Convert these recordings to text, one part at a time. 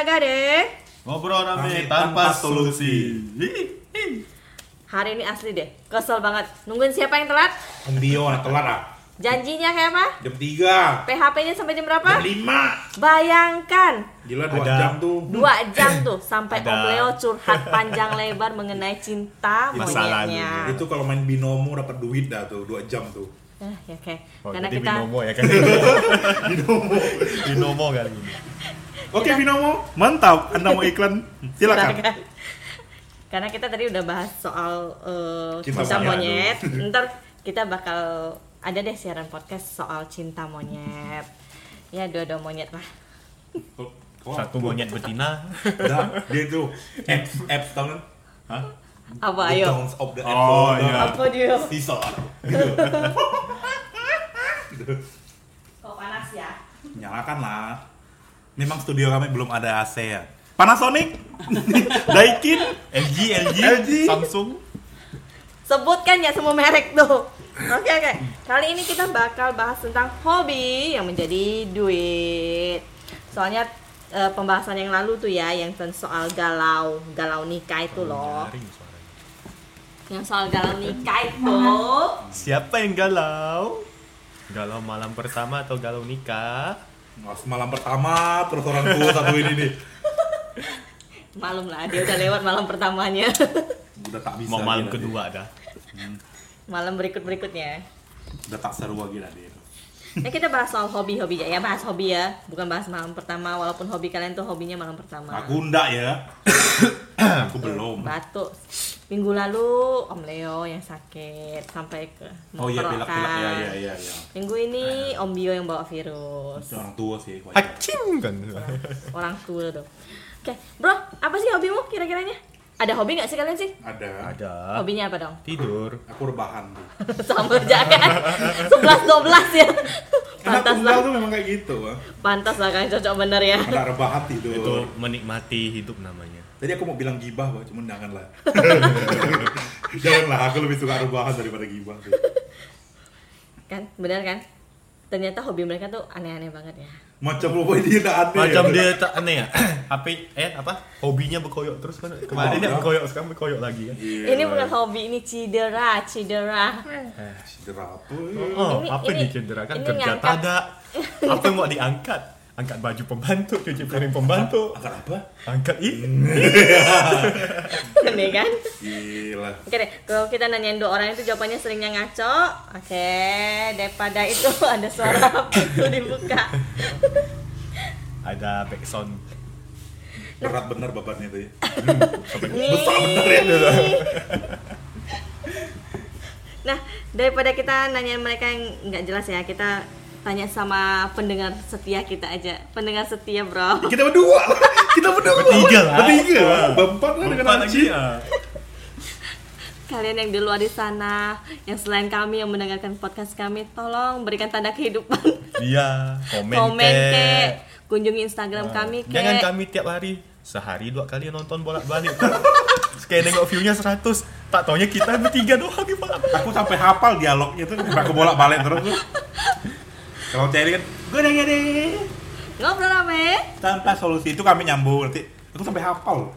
Gade. Ngobrol rame tanpa tanpa solusi. Hari ini asli deh, kesel banget. Nungguin siapa yang telat? Om Dio anak telat ah. Janjinya kayak apa? Jam 3. PHP-nya sampai jam berapa? Jam 5. Bayangkan, Gila 2 Ada. jam tuh. dua jam tuh sampai Ada. Om Leo curhat panjang lebar mengenai cinta monyetnya. Itu kalau main binomo dapat duit dah tuh 2 jam tuh. Eh, ya oke. Oh, Karena jadi kita binomo ya kan? binomo. binomo kali ini. Oke binomo, mantap. Anda mau iklan? Silakan. Silakan. Karena kita tadi udah bahas soal eh, Cinta cinta, monyet. monyet. Ntar kita bakal ada deh siaran podcast soal cinta monyet. Ya dua-dua monyet lah. Oh, Satu monyet betina. Dah, dia tuh apps apps tau kan? Hah? Apa The ayo? Downs of the Oh, iya. Apa dia? Sisa. Kok panas ya? Nyalakan lah. Memang studio kami belum ada AC ya. Panasonic, Daikin, LG, LG, LG. Samsung. Sebutkan ya semua merek tuh. Oke oke. Kali ini kita bakal bahas tentang hobi yang menjadi duit. Soalnya eh, pembahasan yang lalu tuh ya yang tentang soal galau, galau nikah itu loh. Yang soal galau nikah itu. Siapa yang galau? Galau malam pertama atau galau nikah? Mas malam pertama terus orang tua satu ini nih. Malum lah, dia udah lewat malam pertamanya. Udah tak bisa. Mau malam gila kedua dah. malam berikut-berikutnya. dia. Udah tak seru lagi lah dia. Nah kita bahas soal hobi-hobi ya, ya bahas hobi ya, bukan bahas malam pertama. Walaupun hobi kalian tuh hobinya malam pertama. Aku enggak ya. Aku belum. Batuk. Minggu lalu Om Leo yang sakit sampai ke Oh iya pilek-pilek tenggorokan. ya ya ya ya. Minggu ini Om Bio yang bawa virus. Orang tua sih. wajar. Acim kan. Orang tua tuh. Oke, bro, apa sih hobimu kira-kiranya? Ada hobi nggak sih kalian sih? Ada. Ada. Hobinya apa dong? Tidur. Aku rebahan tuh. Sama aja kan? 11 12 ya. Anak Pantas lah. tuh memang kayak gitu. Pantas lah kalian cocok bener ya. Ada rebahan tidur. Itu menikmati hidup namanya. Tadi aku mau bilang gibah, Pak, cuman janganlah. janganlah, aku lebih suka rebahan daripada gibah. tuh. Kan, bener kan? Ternyata hobi mereka tuh aneh-aneh banget ya. Macam apa dia tidak aneh. Macam ya? dia tak aneh ya. HP eh apa? Hobinya berkoyok terus kan. Kemarin dia berkoyok sekarang berkoyok lagi kan. Iya. Ini bukan hobi, ini cedera, cedera. Cedera apa? Oh, Ini- apa ini- nih cedera kan ini kerja ngangkat. tada. Apa yang mau diangkat? Angkat baju pembantu, cuci piring pembantu. Angkat apa? Angkat ih. Aneh kan? Gila. Oke deh, kalau kita nanyain dua orang itu jawabannya seringnya ngaco. Oke, daripada itu ada suara pintu dibuka. Ada backsound. Berat bener babatnya tuh ya. Besar bener ya. Nah, daripada kita nanyain mereka yang nggak jelas ya, kita tanya sama pendengar setia kita aja. Pendengar setia, bro. Kita berdua. Kita berdua. Bertiga lah. Bertiga. Berempat lah dengan ya. Kalian yang di luar di sana, yang selain kami yang mendengarkan podcast kami, tolong berikan tanda kehidupan. Iya, komen, Komen kek. kek, kunjungi Instagram kami kek. Jangan kami tiap hari sehari dua kali nonton bolak-balik. Sekali nengok view-nya 100, tak taunya kita bertiga doang bolak Aku sampai hafal dialognya tuh. Aku bolak balik terus tuh. Kalau Cherry kan, gue udah gede. Ngobrol rame. Tanpa solusi itu kami nyambung nanti. Aku sampai hafal.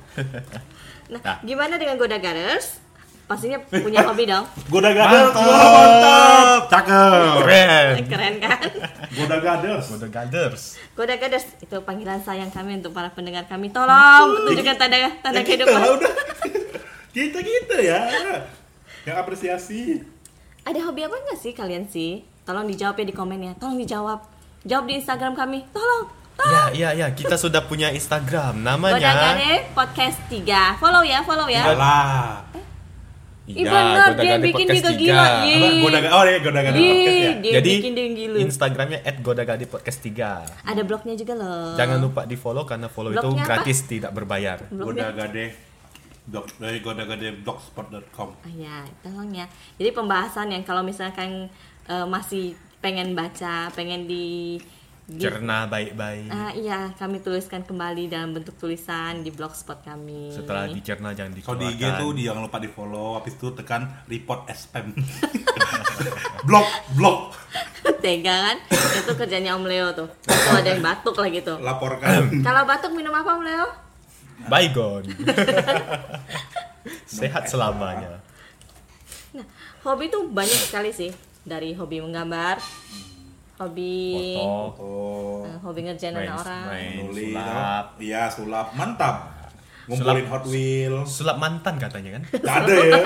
Nah, Nah. gimana dengan Goda Gathers? Pastinya punya hobi dong. Goda gaders. Mantap. Mantap. Cakep. Keren. Keren kan? Goda gaders. Mode Gathers. Goda Gathers itu panggilan sayang kami untuk para pendengar kami. Tolong tunjukkan tanda tanda Ya kita kehidupan. lah udah. Kita kita ya. Yang apresiasi. Ada hobi apa enggak sih kalian sih? Tolong dijawab ya di komen ya. Tolong dijawab. Jawab di Instagram kami. Tolong. Ya, ya, ya. Kita sudah punya Instagram. Namanya. Gade Podcast 3. Follow ya, follow ya. Alah. Ih, bener, dia bikin dia Podcast gila. 3. Iya. Apa? Goda oh ya Goda gaders Ih, podcast ya. dia Jadi bikin dia gila. Instagramnya @godagadi podcast 3. Ada blognya juga loh. Jangan lupa di follow karena follow itu Blognya apa? gratis tidak berbayar. Blognya Goda gade blog dari goda gade blogspot.com. Ah, ya, tolong ya. Jadi pembahasan yang kalau misalkan eh, masih pengen baca, pengen di, di Cerna baik-baik. Ah, iya, kami tuliskan kembali dalam bentuk tulisan di blogspot kami. Setelah dicerna jangan Kalau di dikeluarkan. IG tuh di- jangan lupa di follow, habis itu tekan report as spam. blog, blog. tega kan? Itu kerjanya Om Leo tuh. Tuh ada yang batuk lagi tuh. Laporkan. Kalau batuk minum apa Om Leo? Baygon. Sehat selamanya. Nah, hobi tuh banyak sekali sih. Dari hobi menggambar, hobi Foto, eh, hobi ngerjain anak orang. main nulis. sulap. Iya, sulap. Mantap. Ngumpulin Hot Wheels. Sulap mantan katanya kan? Gak ada ya.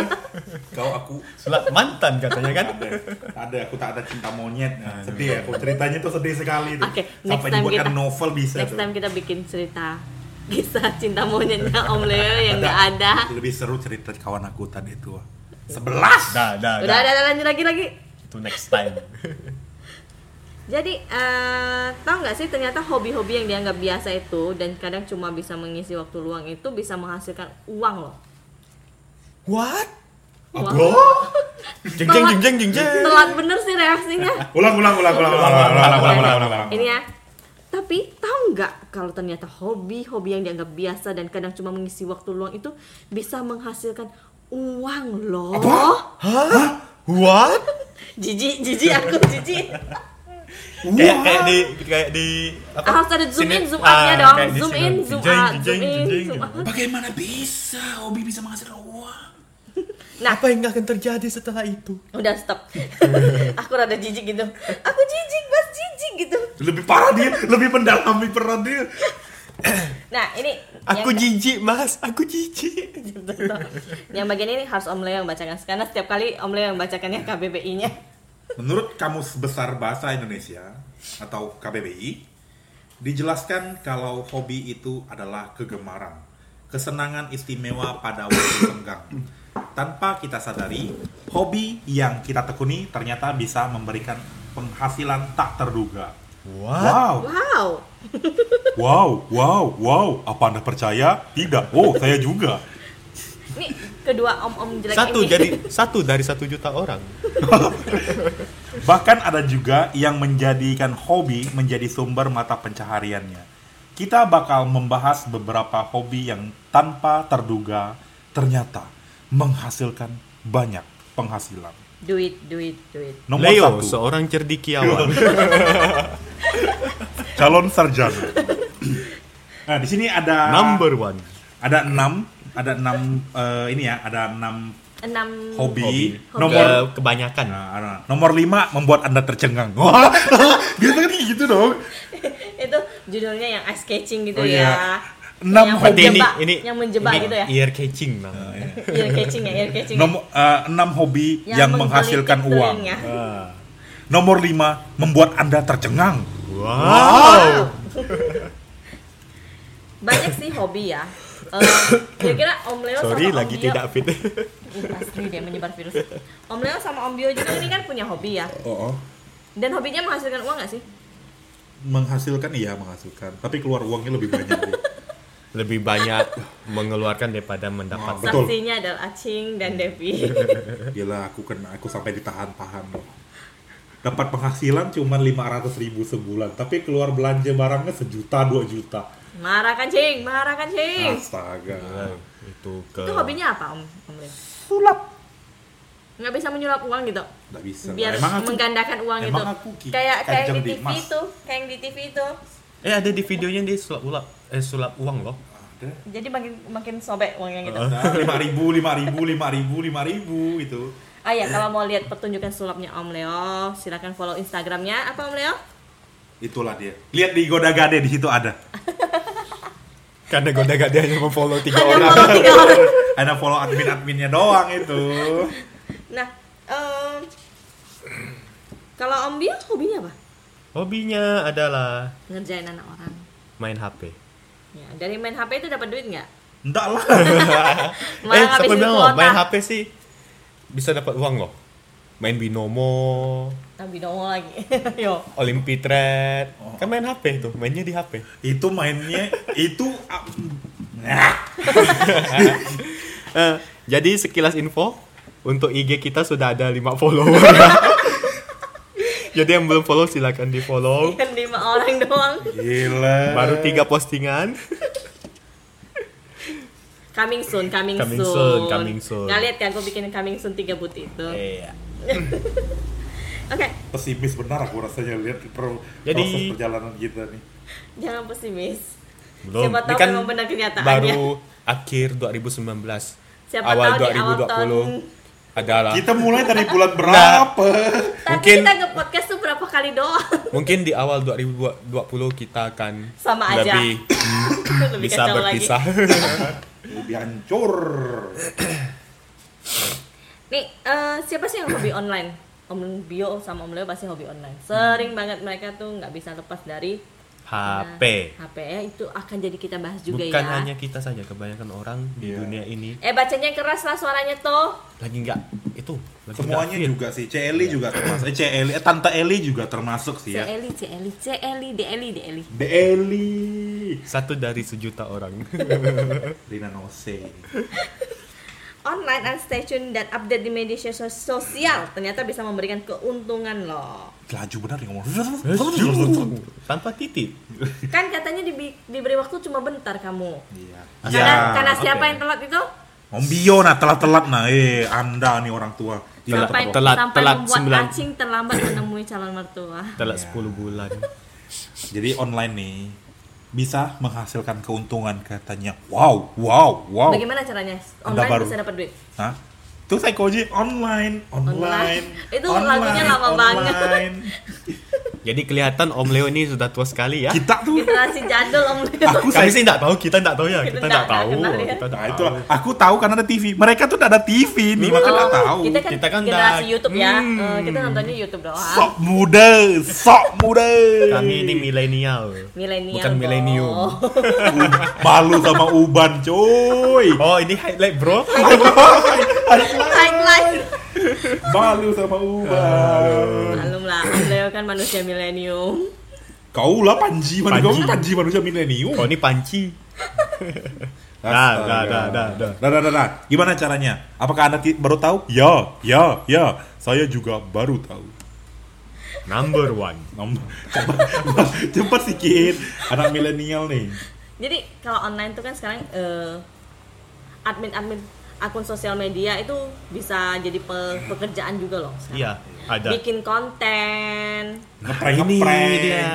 Kau aku Sulap mantan katanya kan? ada. Ada, aku tak ada cinta monyet. Nah, sedih ya. Aku ceritanya tuh sedih sekali tuh. Oke, next Sampai time dibuatkan kita- novel bisa Next tuh. time kita bikin cerita kisah cinta monyetnya Om Leo yang nggak ada. Lebih seru cerita kawan aku tadi itu. Sebelas. Dah, dah, Udah dah. ada lanjut lagi lagi. Itu next time. Jadi eh tahu nggak sih ternyata hobi-hobi yang dianggap biasa itu dan kadang cuma bisa mengisi waktu luang itu bisa menghasilkan uang loh. What? Wah. Jeng jeng jeng jeng jeng jeng. Telat bener sih reaksinya. Ulang, ulang, ulang, ulang, ulang, ulang, ulang, ulang, ulang, ulang, ulang. Ini ya. Tapi tahu nggak kalau ternyata hobi-hobi yang dianggap biasa dan kadang cuma mengisi waktu luang itu bisa menghasilkan uang loh. Hah? What? Jijik, jijik aku jijik. Kayak kayak di kayak di apa? Harus ada zoom in, zoom ah, out-nya dong. kayak di Zoom in, zoom out, zoom in, zoom out. Bagaimana bisa hobi bisa menghasilkan uang? Nah, Apa yang akan terjadi setelah itu? udah stop. aku rada jijik gitu. Aku jijik, Mas jijik gitu. Lebih parah dia, lebih mendalami peran dia. Nah, ini Aku yang, jijik, Mas. Aku jijik. yang bagian ini harus Om Leo yang bacakan karena setiap kali Om Leo yang bacakannya KBBI-nya. Menurut Kamus Besar Bahasa Indonesia atau KBBI, dijelaskan kalau hobi itu adalah kegemaran, kesenangan istimewa pada waktu senggang. Tanpa kita sadari, hobi yang kita tekuni ternyata bisa memberikan penghasilan tak terduga. What? Wow, Wow. wow, wow, wow. Apa Anda percaya? Tidak. Oh, saya juga. Ini kedua om-om jelek Satu ini. jadi satu dari satu juta orang. Bahkan ada juga yang menjadikan hobi menjadi sumber mata pencahariannya. Kita bakal membahas beberapa hobi yang tanpa terduga ternyata menghasilkan banyak penghasilan. Duit, duit, duit. Nomor Leo, satu, seorang cerdikiawan. calon sarjana. Nah, di sini ada Number one. ada enam, ada enam eh, ini ya, ada enam Enam hobi. Hobi. Nomor Ke- kebanyakan. Nah, ada- nomor lima membuat anda tercengang. Wah, biasanya gitu dong. itu judulnya yang ice catching gitu Oh, ya. iya. Enam yang hobi. Ini menjebak, ini yang menjebak ini gitu ya. Ear catching namanya. Ear catching ya, ear catching. Nomor eh, enam hobi Yang yang, menghasilkan uang. telinga. Ah. Nomor lima membuat anda tercengang. Wow. Banyak sih hobi ya. Eh, kira-kira Om Leo Sorry sama lagi Om Bio, tidak fit. Pasti dia menyebar virus. Om Leo sama Om Bio juga ini kan punya hobi ya. Oh, Dan hobinya menghasilkan uang gak sih? menghasilkan iya menghasilkan, tapi keluar uangnya lebih banyak. Lebih banyak mengeluarkan daripada mendapat. Betul. Saksinya adalah Acing dan Devi. Gila aku kena aku sampai ditahan-tahan loh. Dapat penghasilan cuma 500 ribu sebulan, tapi keluar belanja barangnya sejuta dua juta. marah kan Cing, marah kan Cing. Astaga. Nah, itu ke Itu hobinya apa Om, Om? Sulap. Nggak bisa menyulap uang gitu? Nggak bisa. Biar emang aku menggandakan uang emang itu. aku kayak kayak di TV itu, kayak yang di TV itu. Eh ada di videonya dia sulap ulap eh sulap uang loh. ada. Jadi makin makin sobek uangnya gitu. lima ribu, lima ribu, lima ribu, lima ribu itu. Ah ya, kalau mau lihat pertunjukan sulapnya Om Leo, silakan follow Instagramnya apa Om Leo? Itulah dia. Lihat di Goda Gade di situ ada. Karena gak dia hanya memfollow tiga Hanya orang. follow tiga orang. Ada follow admin-adminnya doang itu. Nah, em, kalau Om Bio hobinya apa? Hobinya adalah Ngerjain anak orang. main HP. Ya, dari main HP itu dapat duit nggak? Enggak lah. Eh, siapa bilang loh, main HP sih bisa dapat uang loh. Main binomo, Tapi dong lagi. Yo. Olympi Trade. Kan main HP itu, mainnya di HP. itu mainnya itu Eh, jadi sekilas info untuk IG kita sudah ada 5 follower. Jadi yang belum follow silakan di follow. Kan lima orang doang. gila. Baru tiga postingan. Coming soon, coming, Coming soon. soon, coming soon. Nggak lihat kan, aku bikin coming soon tiga buti itu. Iya. Oke, Pesimis benar aku rasanya lihat pro- Jadi- proses perjalanan kita nih. jangan pesimis. Belum. Siapa Ini tahu kan memang benar kenyataannya. baru akhir 2019. Siapa awal tahu di awal 2020 tahun. Adalah Kita mulai dari bulan berapa? Tapi Mungkin- kita nge-podcast tuh berapa kali doang. mungkin di awal 2020 kita akan Sama aja. lebih Lebih bisa berpisah. Lebih hancur. Nih, eh, siapa sih yang hobi online? Om Bio sama Om Leo pasti hobi online. Sering banget mereka tuh nggak bisa lepas dari HP. Nah, HP ya itu akan jadi kita bahas juga Bukan ya. hanya kita saja, kebanyakan orang di Iya. dunia ini Eh bacanya keras lah suaranya tuh. lagi nggak itu, lagi Semuanya nggak fit. juga sih. Celi juga termasuk. Eh, Celi, eh, Tante Eli juga termasuk sih C ya. Eli, C Eli, C Eli, D Eli, D Eli. De Eli. Satu dari sejuta orang. Rina Nose. Online and stay tune dan update di media sos- sosial ternyata bisa memberikan keuntungan loh. Laju benar nih ngomong. Tanpa titik. Kan katanya dibi- diberi waktu cuma bentar kamu. Iya. Karena, karena oke. siapa yang telat itu? Om Bio nah telat-telat nah. Eh, Anda nih orang tua. Tidak sampai telat, sampai telat membuat sembilan. acing terlambat menemui calon mertua. Telat Iya. 10 bulan. Jadi online nih bisa menghasilkan keuntungan katanya. Wow, wow, wow. Bagaimana caranya? Anda Online baru. bisa dapat duit. Hah? Itu psychology online, online. Online. Itu lagunya lama banget. online. Jadi kelihatan Om Leo ini sudah tua sekali ya. Kita tuh Generasi jadul Om Leo. aku Kami saya sih enggak tahu, kita enggak tahu ya. Kita Kita nggak- enggak tahu. kenal ya. Kita Nah enggak itulah, tahu. aku tahu karena ada TV. Mereka tuh tidak ada TV nih, maka nggak tahu. Kita kan, Kita kan generasi YouTube ya. Hmm. Eh, kita nontonnya YouTube doang. Sok muda, sok muda. Kami ini milenial. Milenial. Bukan milenium. Malu sama Uban, coy. Oh, ini highlight, Bro. Highlight. Malu sama Uban. Malum lah, Leo kan manusia milenium. Kau lah Panji, mana kau Panji. Panji manusia milenium. Oh, ini panci. Dah, dah, dah, dah, dah. Dah, dah, dah, dah. Gimana caranya? Apakah Anda baru tahu? Ya, ya, ya. Saya juga baru tahu. Number one. Nom- Cepat, cepat sedikit. Anak milenial nih. Jadi kalau online tuh kan sekarang eh, admin-admin akun sosial media itu bisa jadi pe- pekerjaan juga loh. sekarang. Iya, ada. Bikin konten. Ngeprank, Ini dia.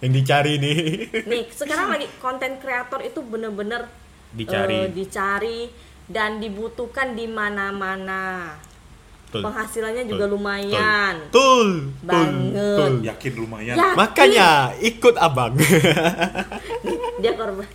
Yang dicari nih. Nih, sekarang lagi konten kreator itu bener-bener Dicari. eh, dicari dan dibutuhkan di mana-mana. Betul. Penghasilannya juga lumayan. Betul. Betul. Banget. Yakin lumayan. Ya. Makanya ikut abang. Dia korban.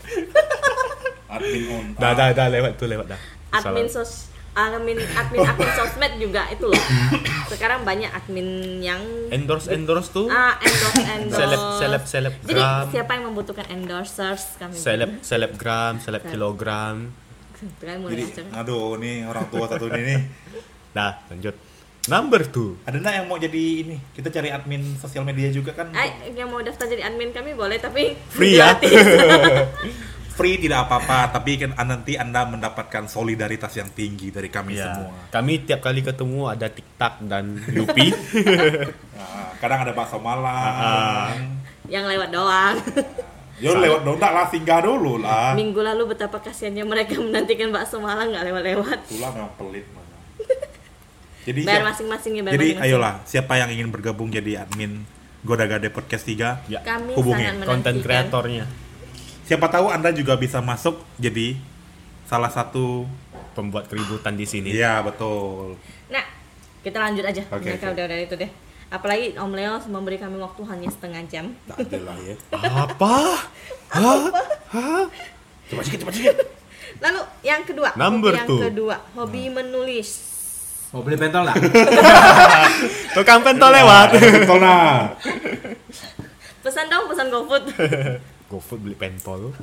Admin on. dah, dah, dah lewat tuh lewat dah. admin Salah. sos admin admin akun sosmed juga itu loh sekarang banyak admin yang endorse endorse tuh. ah endorse endorse Seleb seleb selebgram. jadi siapa yang membutuhkan endorsers kami Seleb selebgram, seleb kilogram. Jadi, aduh nih orang tua satu ini nih. Dah, lanjut. Number two. Ada nggak yang mau jadi ini? Kita cari admin sosial media juga kan? Eh, yang mau daftar jadi admin kami boleh tapi Free ya. Free tidak apa-apa, tapi kan nanti Anda mendapatkan solidaritas yang tinggi dari kami Ya, semua. kami tiap kali ketemu ada TikTok dan Yupi. Nah, kadang ada bakso Malang. Ah. yang lewat doang. Yo lewat dong, enggak lah singgah dulu lah. Minggu lalu betapa kasihannya mereka menantikan bakso Malang nggak lewat-lewat. Itulah memang pelit mana. Jadi Bayar masing-masing ya, bayar Jadi masing-masing. ayolah, siapa yang ingin bergabung jadi admin Goda Gade Podcast 3? ya, Kami Hubungi konten kreatornya. Siapa tahu Anda juga bisa masuk jadi salah satu Pembuat keributan di sini. Iya, betul. Nah, kita lanjut aja. Oke, Mereka oke. udah dari itu deh. Apalagi Om Leo memberi kami waktu hanya setengah jam. Tak ya. Apa? Hah? Hah? Coba sedikit, coba sedikit. Lalu yang kedua, Number yang two. kedua, hobi menulis. Mau beli pentol nggak? Tukang pentol lewat. Betul nah. Pesan dong, pesan GoFood. GoFood beli pentol.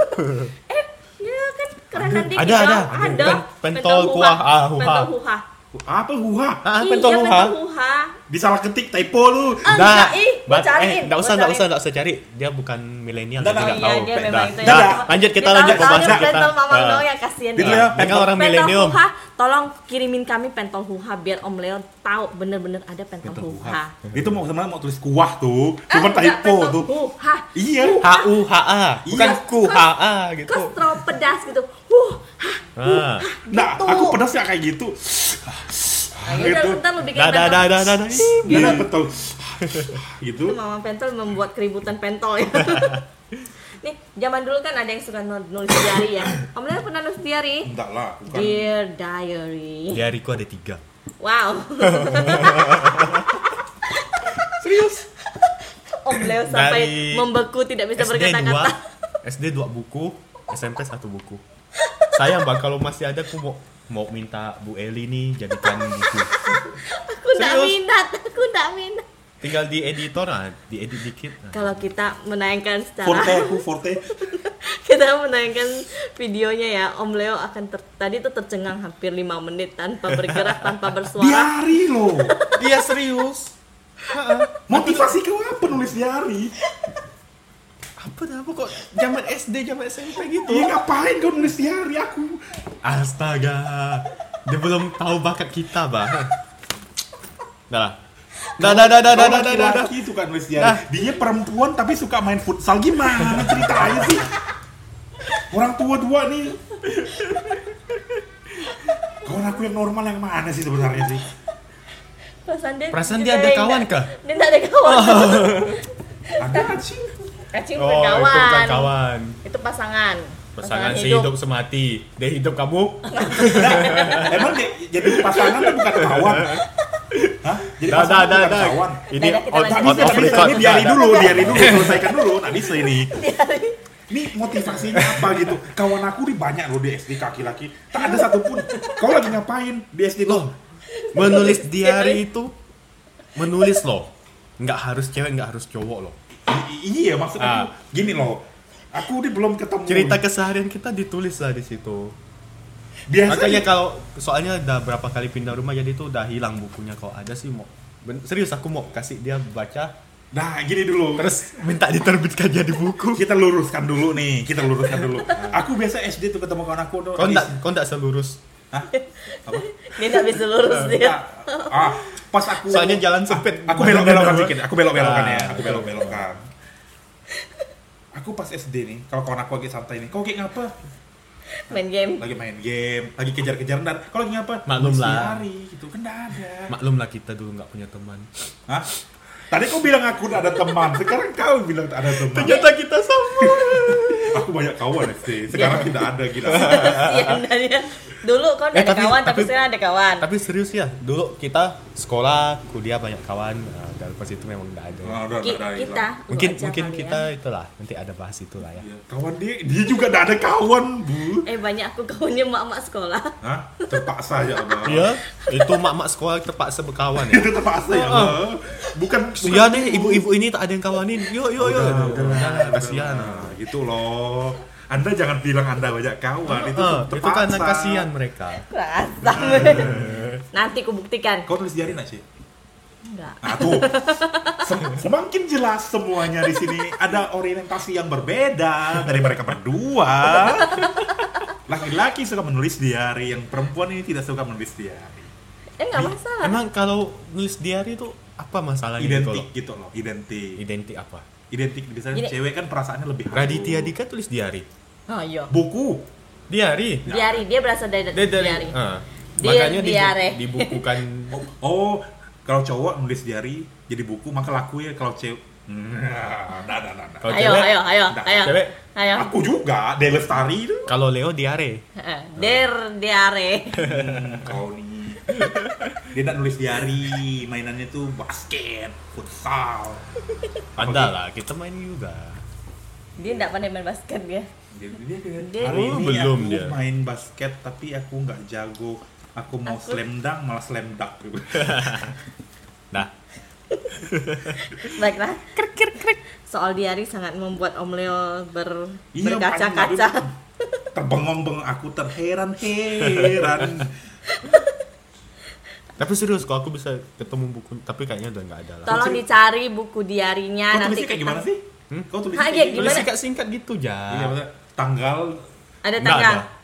ya kan kerenan dikit Ada, dong. ada. Ada. Pen- pentol kuah, ah, huha. Pentol huha. Apa huha? Ah, Iya, pentol luha. pentol huha. Disalah ketik typo lu. Ah, Dah, enggak, ih, gua cariin, eh, enggak usah, enggak usah, enggak usah cari. Dia bukan milenial, nggak, enggak Iya, tahu. dia Dah, memang itu. dah, Nggak. lanjut kita Dia lanjut pembahasan kita. Pentol mamang Ah. dong yang kasihan Gitu dia. ya. Mereka orang Pentol milenium. huha, tolong kirimin kami pentol huha biar Om Leo tahu bener-bener ada pentol, Pentol huha. Itu mau sebenarnya mau tulis kuah tuh. Cuma enggak, typo pentol tuh. Huha. Iya. H U H A, bukan Iya. ku H A gitu. Terlalu pedas gitu. Huh, hah, Ah. Nah, Gitu. aku pedas ya kayak gitu. Nah, Gitu. ntar lu bikin Dah, dah, pentol. dah, dah, dah, dah. Gila betul. gitu. Itu Mama Pentol membuat keributan pentol ya. Nih, zaman dulu kan ada yang suka nul- nulis diary ya. Om Leo pernah nulis diary? Enggak lah, bukan. Dear diary. Di hariku ada tiga. Wow. Serius? Om Leo sampai Dari membeku tidak bisa berkata-kata. SD dua buku, SMP satu buku. Sayang bang, kalau masih ada aku mau mau minta Bu Eli nih jadikan buku. Aku enggak Serius? minat, aku enggak minat. Tinggal di editor ah, diedit dikit. Nah. Kalau kita menayangkan Forte secara aku forte. kita menayangkan videonya ya, Om Leo akan ter, tadi tuh tercengang hampir 5 menit tanpa bergerak, tanpa bersuara. Diari loh. Dia serius. Motivasi kau apa nulis diari? Apa dah apa kok zaman SD, zaman SMP gitu. Iya ngapain kau nulis diari aku? Astaga. Dia belum tahu bakat kita, Bang. Dah lah. Dah, dah, dah, dah, dah, Kau dah, dah, dah. laki-laki suka nulis diari. Dah. Dia perempuan tapi suka main futsal gimana ceritanya sih? Orang tua-tua nih. Kawan aku yang normal yang mana sih sebenarnya sih? Perasaan dia, Perasaan dia ada kawan kah? Dia enggak ada kawan. Ada sih. Kacing Oh, bukan itu kawan. bukan kawan. Itu pasangan. Pasangan sehidup semati. Dia hidup kamu. Emang dia jadi pasangan tuh bukan kawan? Hah? Jadi Dah, dah, pasangan dah, kawan? Ini out, out of record. Ini diari Dah, dulu, diari dulu, selesaikan dulu. Bisa ini. Ini motivasinya apa gitu? Kawan aku di banyak loh di SD kaki-laki. Tak ada satupun. Kau lagi ngapain di SD Loh, menulis diary itu menulis loh. Nggak harus cewek, nggak harus cowok loh. I- iya maksud Ah. aku gini loh. Aku di belum ketemu. Cerita keseharian kita ditulis lah di situ. biasa Makanya kalau soalnya udah berapa kali pindah rumah jadi itu udah hilang bukunya kalau ada sih mau ben- serius aku mau kasih dia baca Nah, gini dulu. terus minta diterbitkan jadi buku. kita luruskan dulu nih, kita luruskan dulu. aku biasa SD tuh ketemu kawan aku tuh. Kau enggak kau enggak selurus. Hah? Apa? Dia enggak bisa lurus dia. Ah, pas aku Soalnya jalan sempit. Aku belok-belokkan Dua. sedikit, aku belok-belokkan ya, Ah. aku belok-belokkan. Aku pas SD nih, kalau kawan aku lagi santai nih, kau lagi ngapa? Main game. Lagi main game, lagi kejar-kejaran dan kau lagi ngapa? Maklum lah. diary, gitu kan ada. Maklum lah kita dulu nggak punya teman. Hah? Tadi kau bilang aku ada teman, sekarang kau bilang tak ada teman. Ternyata kita. Aku banyak kawan SD, sekarang tidak ada gila. Dia. Dulu kau Eh, ada tapi- kawan tapi, tapi- sekarang ada kawan. Tapi serius ya, dulu kita sekolah, kuliah banyak kawan. Pas itu memang nggak ada. Nah, udah, Ki- udah, udah, kita. Mungkin mungkin kita ya. itulah nanti ada bahas itulah ya. Iya, Kawan dia, dia juga nggak ada kawan, bu. Eh banyak aku kawannya mak-mak sekolah. Hah? Terpaksa ya, abang. Iya, itu mak-mak sekolah terpaksa berkawan ya. Itu terpaksa ya, Ah. Bang. Bukan. Iya deh, ibu-ibu ini tak ada yang kawanin. Yuk, yuk, yuk. Kasihan. Nah, gitu loh. Anda jangan bilang Anda banyak kawan, itu Ah, tuh itu terpaksa. karena kasihan mereka. Rasa. Nanti aku buktikan. Kau tulis diary nggak sih? Enggak. Nah tuh, sem- semakin jelas semuanya di sini ada orientasi yang berbeda dari mereka berdua. Laki-laki suka menulis diary, yang perempuan ini tidak suka menulis diary. Eh enggak masalah. Emang kalau nulis diary itu apa masalahnya? gitu Identik loh? gitu loh, identik. Identik apa? Identik biasanya Gini. cewek kan perasaannya lebih halus. Raditya Dika tulis diary. Oh iya. Buku. Diary. Diary, dia berasal dari, dari diary. ah. Dia makanya diare. dibukukan Oh, oh, kalau cowok nulis diary jadi buku, maka laku ya kalau cewek. Nah, nah, nah, nah. Kalau Ayo, cewek, ayo, ayo, Nah, ayo. cewek. Ayo. Aku juga, Delestari itu. kalau Leo diare. Der diare. Hmm, kau nih. Dia tidak nulis diary, mainannya tuh basket, futsal. Ada lah, kita main juga. Dia enggak pandai main basket dia. Dia, dia, dia, Dia- hari Oh, ini belum aku dia. main basket tapi aku nggak jago. Aku mau Aku- slam dunk malah slam dunk. Nah, Baiklah. Krik krik krik. Soal diary sangat membuat Om Leo ber Iya, berkaca-kaca. Terbengong-bengong aku terheran-heran. tapi serius kalau aku bisa ketemu buku, tapi kayaknya udah nggak ada lah. Tolong dicari buku diarinya Kau nanti kayak gimana sih? Hmm? Kau tulisnya Ah, kayak iya, gimana? Tulis gimana? singkat-singkat gitu Iya, ya. maksudnya tanggal. Ada tanggal. ada.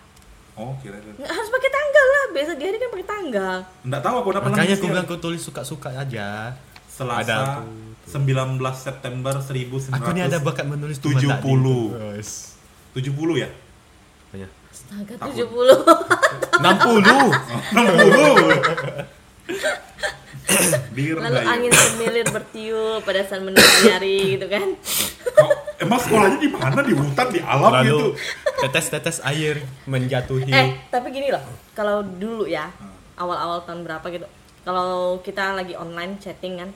Oh, kira kira. Nggak harus pakai tanggal lah. Biasa diary kan pakai tanggal. Enggak tahu aku udah pernah Makanya aku bilang aku tulis suka-suka aja. Selasa Ada 19 September 1970 Aku ini ada bakat menulis cuma tak 70. di- Yes. ya Apanya? Astaga Tahun. 70. 60. 60 air. Lalu angin semilir bertiup pada saat diary gitu kan. Kok, emang sekolahnya di mana? Di hutan, di alam gitu. Lalu tetes-tetes air menjatuhi. Eh, tapi gini loh, kalau dulu ya, awal-awal tahun berapa gitu, kalau kita lagi online chatting kan,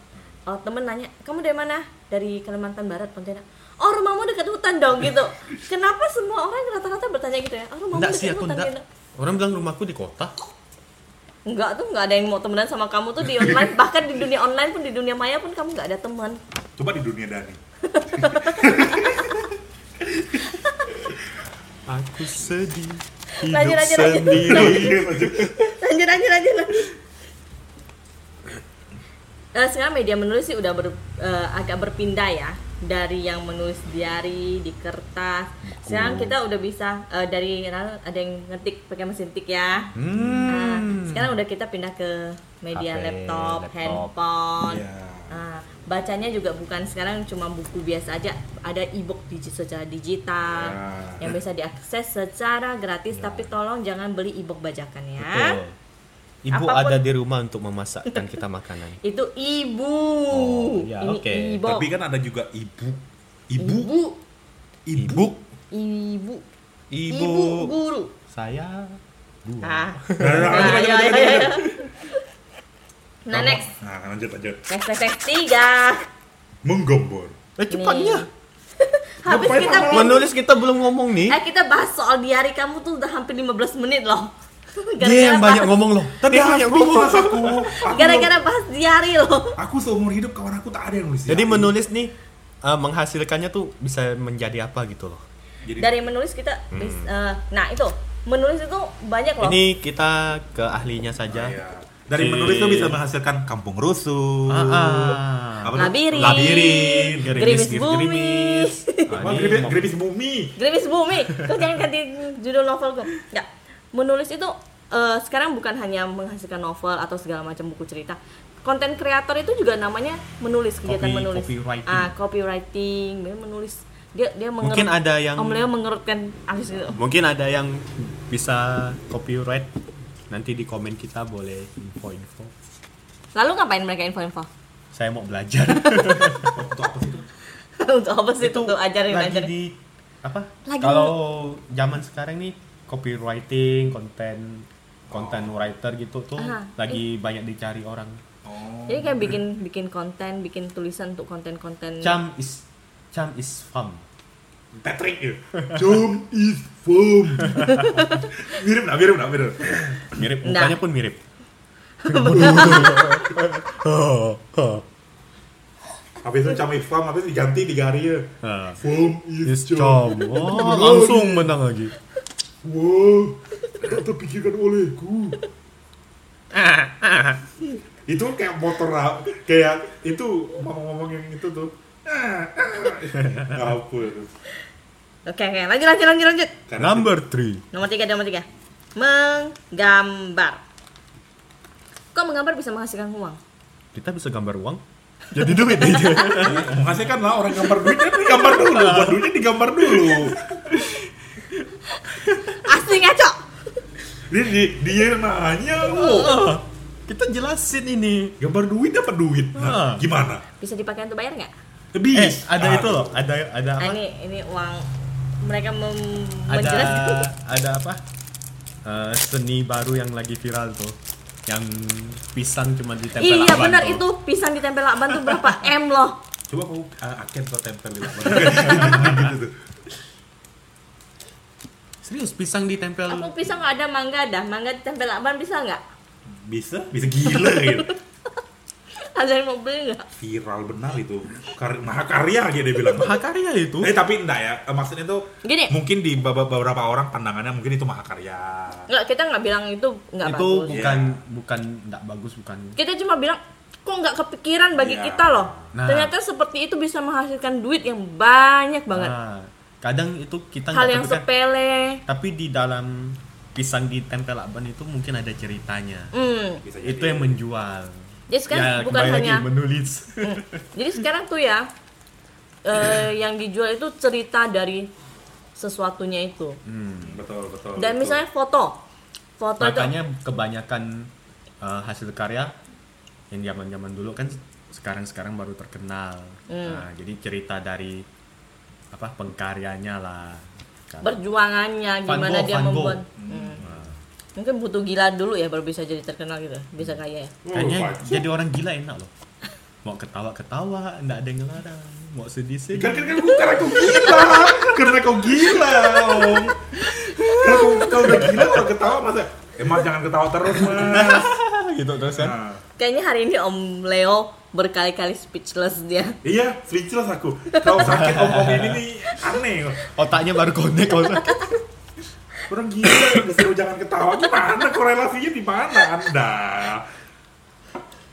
kalau temen nanya, kamu dari mana? Dari Kalimantan Barat, Pontianak. Oh rumahmu dekat hutan dong gitu. Kenapa semua orang rata-rata bertanya gitu ya? Oh rumahmu Enggak sih dekat aku hutan enggak. gitu. Orang bilang rumahku di kota. Enggak tuh, enggak ada yang mau temenan sama kamu tuh di online. Bahkan di dunia online pun, di dunia maya pun kamu enggak ada teman. Coba di dunia Dani. Aku sedih. Hidup Lanjut, lanjut, lanjut. sendiri. lanjut lanjut lanjut lanjut. Eh, sekarang media menulis sih udah ber- eh, agak berpindah ya dari yang menulis diary di kertas sekarang kita udah bisa eh, dari ada yang ngetik pakai mesin tik ya Nah, Hmm. sekarang udah kita pindah ke media HP, laptop, laptop. handphone Iya. Nah, bacanya juga bukan sekarang cuma buku biasa aja ada e-book digi- secara digital Ya. yang bisa diakses secara gratis tapi tolong jangan beli e-book bajakan ya Betul. Ibu Apapun- ada di rumah untuk memasakkan kita makanan. itu ibu Oh, ya, ini oke. ibu Tapi kan ada juga ibu. Ibu. ibu Ibu. ibu Ibu, guru saya dua. ah Nah, nah, ya, ya, lanjut. ya. nah Kamu- next Nah, lanjut lanjut. next next next tiga Menggambar. Eh cepatnya. habis kita? Menulis kita belum ngomong nih. eh kita bahas soal diari kamu tuh udah hampir 15 menit loh Dia yang banyak ngomong loh. Tadi banyak ngomong. Aku. aku gara-gara bahas diari loh aku seumur hidup kawan aku tak ada yang nulis. Jadi menulis nih eh, menghasilkannya tuh bisa menjadi apa gitu loh. Jadi dari menulis kita bis- eh, nah itu menulis itu banyak loh Ini kita ke ahlinya saja. Iya. Dari Si- menulis tuh bisa menghasilkan kampung rusuh. Ah, ah. Labirin. Labirin, Gerimis gerimis, bumi. gerimis. Ah, Gerimis, gerimis bumi. Gerimis bumi kau jangan ganti judul novel gue nggak menulis itu eh, sekarang bukan hanya menghasilkan novel atau segala macam buku cerita konten kreator itu juga namanya menulis kegiatan Copy- menulis copywriting. ah copywriting dia menulis dia dia mengerut, Mungkin ada yang- Om Leo mengerutkan alis gitu Mungkin ada yang bisa copyright. Nanti di komen kita boleh info-info. lalu ngapain mereka info-info Saya mau belajar. Untuk apa sih itu? untuk apa sih itu untuk ajarin lagi ajarin di apa? Lagi- Kalau zaman sekarang nih copywriting, konten konten writer gitu tuh Ah, lagi banyak dicari orang. Oh. jadi kayak bikin bikin konten bikin tulisan untuk konten-konten Cam is cam is fun. Patrick ya. Jom is foam. mirip nah, mirip nah, mirip. Mirip mukanya pun mirip. Habis itu cam is foam, habis itu diganti digari ya. Ah. Foam is cam. Oh, langsung menang lagi. Wow, kata pikirkan olehku. itu kayak motor kayak itu ngomong-ngomong yang itu tuh. Apa itu? oke oke lanjut lanjut lanjut lanjut Number three. Nomor tiga, nomor tiga. Menggambar. Kok menggambar bisa menghasilkan uang? Kita bisa gambar uang. Jadi duit aja. menghasilkan lah orang gambar duitnya digambar dulu, buat duitnya digambar dulu. Asli ngaco. Dia di, dia nanya, oh, Ah, kita jelasin ini. gambar duit dapat duit. Ah. Nah, gimana? Bisa dipakai untuk bayar nggak? Lebih. Eh, ada Ah, itu loh. Ada ada Nah, apa? ini ini uang mereka mem- ada menjelaskan. ada apa Eh, seni baru yang lagi viral tuh yang pisang cuma ditempel Iya lakban benar tuh. itu pisang ditempel lakban tuh berapa m loh. Coba kau uh, aken kau tempel di lakban. gitu tuh. Serius pisang ditempel Aku pisang nggak ada mangga dah, mangga ditempel lakban bisa nggak? Bisa, bisa gila gitu. Ada yang mau beli nggak? Viral benar itu. Kar mahakarya gitu dia bilang. mahakarya itu Eh tapi enggak ya, Eh, maksudnya tuh Gini. mungkin di be- beberapa orang pandangannya mungkin itu mahakarya. Nggak kita nggak bilang itu nggak itu bagus. bukan Iya. bukan enggak bagus bukan Kita cuma bilang kok nggak kepikiran bagi Iya. kita loh. Nah. Ternyata seperti itu bisa menghasilkan duit yang banyak banget. Nah, kadang itu kita Hal nggak yang kepikiran. sepele. tapi di dalam pisang ditempel lakban itu mungkin ada ceritanya Hmm. Bisa itu yang menjual Jadi sekarang ya bukan hanya menulis Hmm. Jadi sekarang tuh ya eh, yang dijual itu cerita dari sesuatunya itu. Hmm. betul betul. Dan betul. misalnya foto. Foto itu makanya kebanyakan uh, hasil karya yang zaman zaman dulu kan sekarang sekarang baru terkenal Hmm. nah jadi cerita dari apa pengkaryanya lah Kan. Perjuangannya Van gimana Gogh, dia Van Gogh. membuat. Hmm. Mungkin butuh gila dulu ya baru bisa jadi terkenal gitu. Bisa kaya ya. kayaknya Oh, Pak. jadi orang gila enak loh mau ketawa ketawa nggak ada yang ngelarang mau sedih sedih Kan kan kan karena kau gila, karena kau gila, om. Kalau kau, kau udah gila, kalau ketawa masa, eh mas jangan ketawa terus mas. gitu terus kan Nah, Kayaknya hari ini Om Leo berkali-kali speechless dia. iya, speechless aku. Kalau sakit om om ini nih aneh. otaknya baru connect kalau sakit. Orang gila, disuruh jangan ketawa. Gimana korelasinya di mana anda?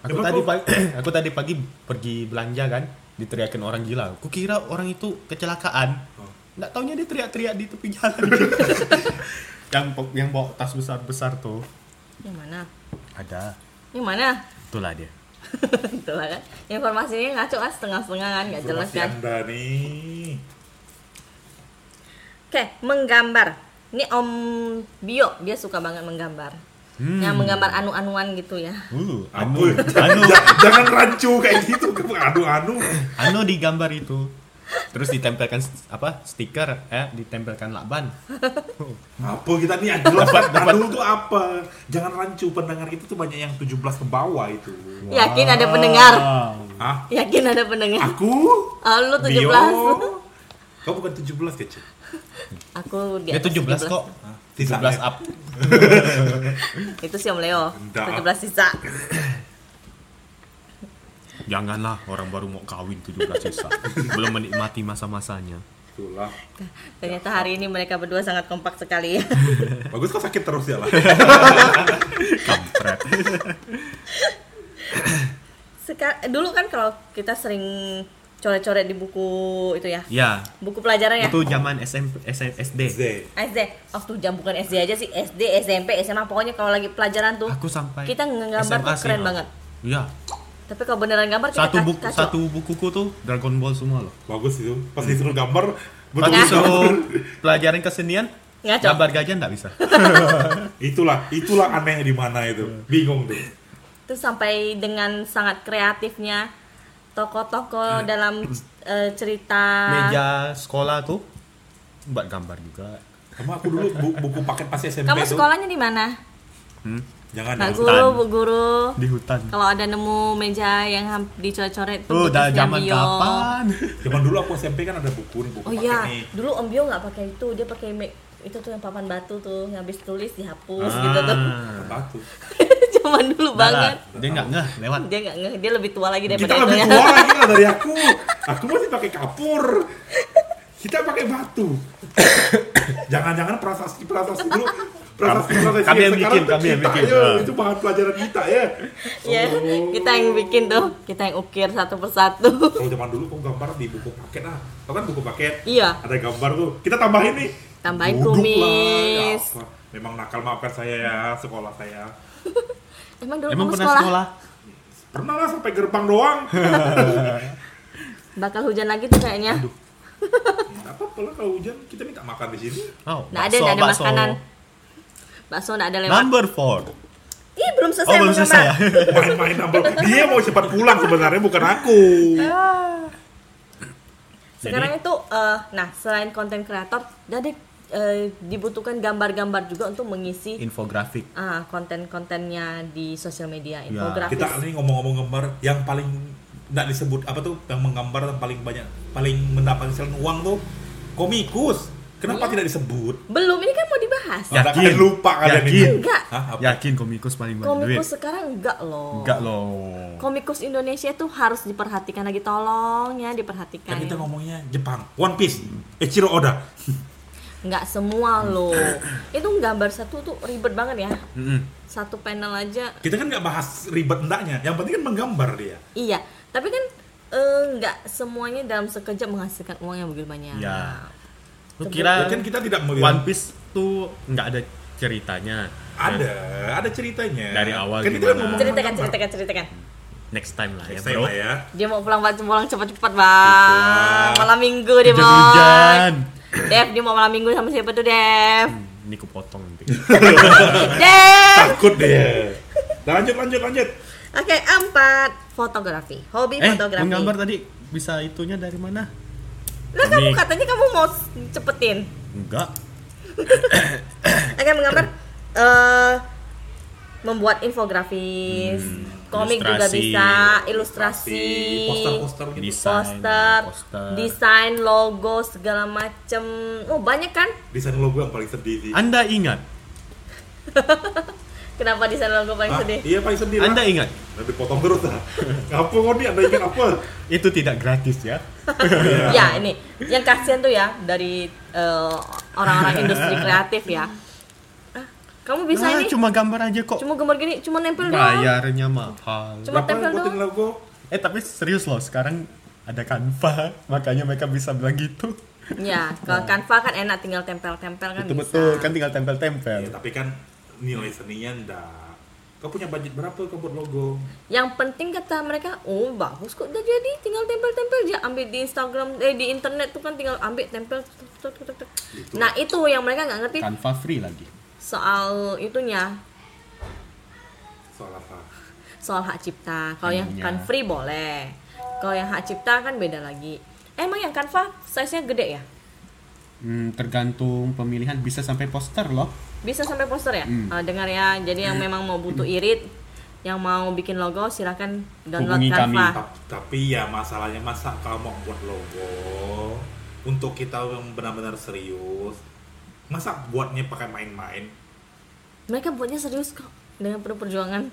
aku Emang tadi pagi aku tadi pagi pergi belanja kan diteriakin orang gila aku kira orang itu kecelakaan Oh. nggak taunya dia teriak-teriak di tepi jalan yang yang bawa tas besar besar tuh Yang mana? ada Yang mana? itulah dia Itulah kan. Informasinya ngaco kan setengah-setengah kan, nggak jelas kan. anda nih. Oke, menggambar. Ini Om Bio, dia suka banget menggambar. Hmm. Yang menggambar anu-anuan gitu ya. uh, anu anu Ja- jangan rancu kayak gitu, anu-anu. anu digambar itu terus ditempelkan apa stiker eh ditempelkan lakban Apa kita nih jelas anu tuh apa? Jangan rancu pendengar itu tuh banyak yang 17 ke bawah itu. Yakin ada pendengar? Wow. Hah? Yakin ada pendengar? Aku? Oh, lu 17. Bio? Kau bukan 17 kecil. Aku di dia atas 17 kok Hah? 17 Sisanya. up Itu si Om Leo. Enggak. 17 sisa. Janganlah orang baru mau kawin 17 sisa Belum menikmati masa-masanya Itulah. Ternyata hari ini mereka berdua sangat kompak sekali ya. Bagus kok sakit terus ya lah. Kampret Seka- dulu kan kalau kita sering coret-coret di buku itu ya. Ya Buku pelajaran ya. itu zaman SMP SM, SD. SD. Waktu jam bukan SD aja sih, SD, SMP, SMA pokoknya kalau lagi pelajaran tuh Aku sampai kita ngegambar SMA tuh keren sih, banget. Iya Tapi kalau beneran gambar kita Satu buku kacau. satu bukuku tuh Dragon Ball semua loh Bagus itu. Pas disuruh gambar betul disuruh pelajaran kesenian Ngaco. Gambar gajah nggak bisa Itulah, itulah aneh di mana itu. Bingung tuh. Terus sampai dengan sangat kreatifnya tokoh-tokoh dalam eh, cerita Meja sekolah tuh Buat gambar juga Kamu aku dulu bu- buku paket pas SMP Kamu tuh. sekolahnya di mana? hmm? Jangan Pak hutan. guru, Bu guru. Di hutan Kalau ada nemu meja yang dicoret-coret tuh Oh, udah bekas zaman Bio. kapan? Zaman dulu aku SMP kan ada buku nih, buku Oh iya, nih. dulu Om Bio nggak pakai itu, dia pakai itu tuh yang papan batu tuh, yang habis tulis dihapus Ah. gitu tuh. Batu. Zaman dulu Udah lah, banget. Dia nggak ngeh lewat Dia nggak ngeh, dia lebih tua lagi daripada Kita itu lebih tua lagi lah dari aku. Aku masih pakai kapur. Kita pakai batu. Jangan-jangan prasasti prasasti dulu prasasti prasasti Kami yang bikin, kami yang bikin. ya, itu bahan pelajaran kita ya. Iya, Oh. kita yang bikin tuh, kita yang ukir satu persatu. Kalau zaman dulu kok gambar di buku paket ah. Tau kan buku paket? Iya. Ada gambar tuh. Kita tambahin nih. Tambahin Duduk lah, kumis. ya apa. Memang nakal maafkan saya ya sekolah saya. Emang dulu Emang pernah sekolah, sekolah? Pernah lah sampai gerbang doang. bakal hujan lagi tuh kayaknya. Nggak apa-apa lah kalau hujan kita minta makan di sini. Oh, Nggak ada, nggak ada bakso. makanan. Bakso nggak ada lewat. Number four. Ih, belum selesai Oh, belum selesai ya? Main-main nambah. Dia mau cepat pulang sebenarnya bukan aku. Sekarang Jadi- itu eh, nah, selain konten kreator, jadi eh, dibutuhkan gambar-gambar juga untuk mengisi Infografik. ah konten-kontennya di sosial media, Ya, infografis. Kita ini ngomong-ngomong gambar yang paling nggak disebut apa tuh yang menggambar yang paling banyak paling mendapatkan uang tuh komikus. Kenapa Iya. tidak disebut? Belum, ini kan mau dibahas. Ya. Ada Yakin. kalian lupa kalian Yakin. ini. Enggak. Hah, apa? Yakin komikus paling banyak duit? Komikus sekarang enggak loh. Enggak loh. Komikus Indonesia tuh harus diperhatikan lagi tolong ya diperhatikan. Kan kita ya. ngomongnya Jepang, One Piece, Eiichiro Oda. Nggak semua loh. Itu gambar satu tuh ribet banget ya. Satu panel aja. Kita kan nggak bahas ribet endaknya, yang penting kan menggambar dia. Iya, tapi kan eh, nggak semuanya dalam sekejap menghasilkan uang yang begitu banyak. Ya. Lu kira Ya kan kita tidak melihat One Piece tuh nggak ada ceritanya? ada, ada ceritanya. Dari awal kan kita gimana? ngomong Ceritakan, ceritakan, ceritakan. Next time lah ya, Next time bro. lah ya. Dia mau pulang pulang cepat-cepat bang. Malam minggu dia mau. Hujan-hujan. Dev, dia mau malam minggu sama siapa tuh Dev? Hmm, Ini ku potong nanti. Dev. Takut dia. Lanjut, lanjut, lanjut. Oke, empat fotografi. Hobi Eh, fotografi. menggambar tadi bisa itunya dari mana? Lah kamu katanya kamu mau cepetin. Enggak. Oke, menggambar eh membuat infografis, Hmm, komik juga bisa, ilustrasi, poster-poster gitu. Desain, poster, poster. desain logo segala macem. Oh, banyak kan? Desain logo yang paling sedih sih. Anda ingat? Kenapa desain logo paling Hah? sedih? Iya paling sedih lah. Anda ingat? Nanti potong terus lah. Apa kok nih? Anda ingat apa? Itu tidak gratis ya. ya ini yang kasihan tuh ya dari eh, orang-orang industri kreatif ya Ah, kamu bisa Ah, ini cuma gambar aja kok. cuma gambar gini cuma nempel doang Bayarnya mahal. Cuma Berapa tempel doang. logo? Eh tapi serius loh, sekarang ada Canva, makanya mereka bisa bilang gitu. ya kalau Canva kan enak tinggal tempel-tempel kan Betul bisa betul, kan tinggal tempel-tempel. Ya, tapi kan nilai seninya enggak. Kau punya budget berapa kau buat logo? yang penting kata mereka oh bagus kok udah jadi tinggal tempel-tempel aja ambil di Instagram eh di internet tuh kan tinggal ambil tempel tuk, tuk, tuk, tuk. Gitu. nah itu yang mereka nggak ngerti Canva free lagi. soal itunya Soal apa? soal hak cipta. Kalau yang kan free boleh. Kalau yang hak cipta kan beda lagi. Emang yang Canva size-nya gede ya? Hmm, tergantung pemilihan bisa sampai poster loh. Bisa sampai poster ya? Hmm. Ah, dengar ya. Jadi yang memang mau butuh irit, yang mau bikin logo silakan download Hubungi kami. Ta- Tapi ya masalahnya masa kamu mau buat logo untuk kita yang benar-benar serius, masa buatnya pakai main-main? Mereka buatnya serius kok dengan penuh perjuangan.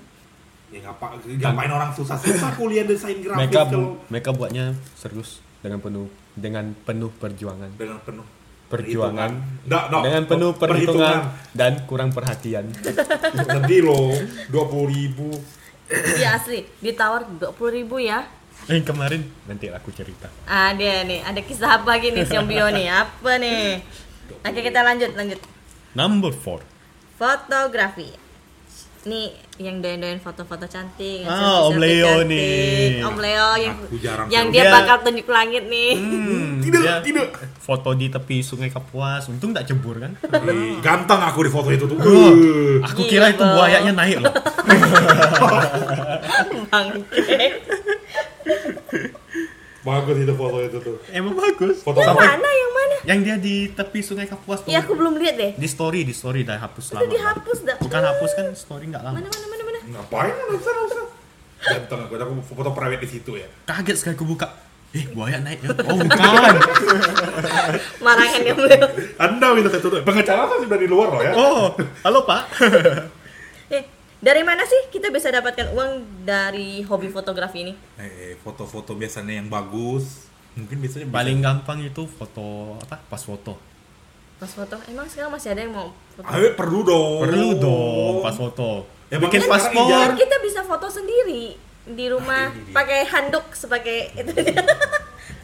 Ya ngapa ngapain orang susah-susah kuliah desain grafis Mereka kalau bu- mereka buatnya serius dengan penuh dengan penuh perjuangan. dengan penuh Perjuangan Nggak, nggak. dengan penuh perhitungan dan kurang perhatian. Sedih loh, dua puluh ribu. Iya asli, ditawar 20.000 ribu ya. Eh kemarin nanti aku cerita. Ada nih, ada kisah apa gini si Om Bio nih? Apa nih? Oke kita lanjut, lanjut. Number four. Fotografi. Nih yang doyan-doyan foto-foto cantik. Ah, Om Leo cantik. nih. Om Leo yang yang dia Dia- bakal tunjuk langit nih. Hmm, Tidak, dia tidak. Foto di tepi Sungai Kapuas. Untung tak cebur kan? Ganteng aku di foto itu tuh. Oh, Uh, aku kira itu buayanya naik loh. Bangke. Bagus itu foto itu tuh. Emang bagus. Foto Yang mana? Yang mana? Yang dia di tepi Sungai Kapuas tuh. Ya aku belum lihat deh. Di story, di story dah hapus lama. dihapus dah. Bukan hapus kan story nggak lama. Mana mana mana mana. ngapain? Nggak usah, nggak usah. Ganteng aku, aku foto private di situ ya. Kaget sekali aku buka. Eh, buaya naik ya? Oh, bukan. Marahan dia Leo. Anda minta tutup. Pengacara kan sudah di luar loh ya. Oh, halo Pak. Dari mana sih kita bisa dapatkan uang dari hobi fotografi ini? Eh, foto-foto biasanya yang bagus. Mungkin biasanya bisa- Paling gampang itu foto apa? Pas foto. Pas foto, emang sekarang masih ada yang mau foto? Ayo perlu dong. Perlu dong pas foto. Ya, Bikin paspor. Kan kita bisa foto sendiri di rumah Ah, pakai handuk sebagai itu.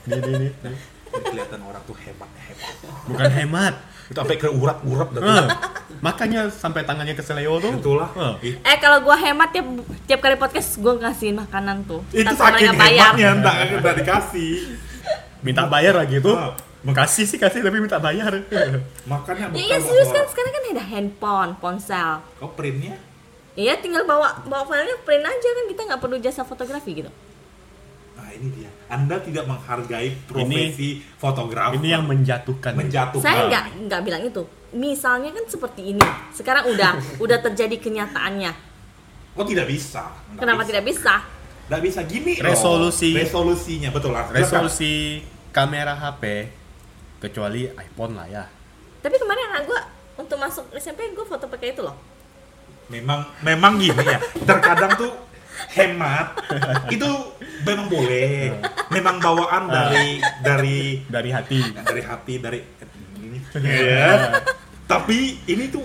Ini, ini, ini. Kelihatan orang tuh hebat hebat. Bukan hemat. Itu sampai ke urat-urat dah tuh. Eh, makanya sampai tangannya ke seleo tuh. Itulah. Eh, eh kalau gua hemat tiap tiap kali podcast gua ngasihin makanan tuh. itu saking hebatnya enggak enggak dikasih. minta bayar lagi tuh. Ah. Makasih sih kasih tapi minta bayar. Makanya Ya, iya serius kan sekarang kan ada handphone, ponsel. Kau printnya Iya tinggal bawa bawa filenya print aja kan kita nggak perlu jasa fotografi gitu. Nah ini dia. Anda tidak menghargai profesi fotografer. Ini yang menjatuhkan. menjatuhkan. Saya nggak nggak bilang itu. Misalnya kan seperti ini. Sekarang udah udah terjadi kenyataannya. Oh tidak bisa. Nggak Kenapa bisa. tidak bisa? Nggak bisa gini. loh. Resolusi. Resolusinya betul lah. Resolusi kamera HP kecuali iPhone lah ya. Tapi kemarin anak gua untuk masuk SMP gua foto pakai itu loh. Memang memang gini ya. Terkadang tuh hemat itu memang boleh. Memang bawaan dari dari Dari hati. dari hati dari ini. Ya. Tapi ini tuh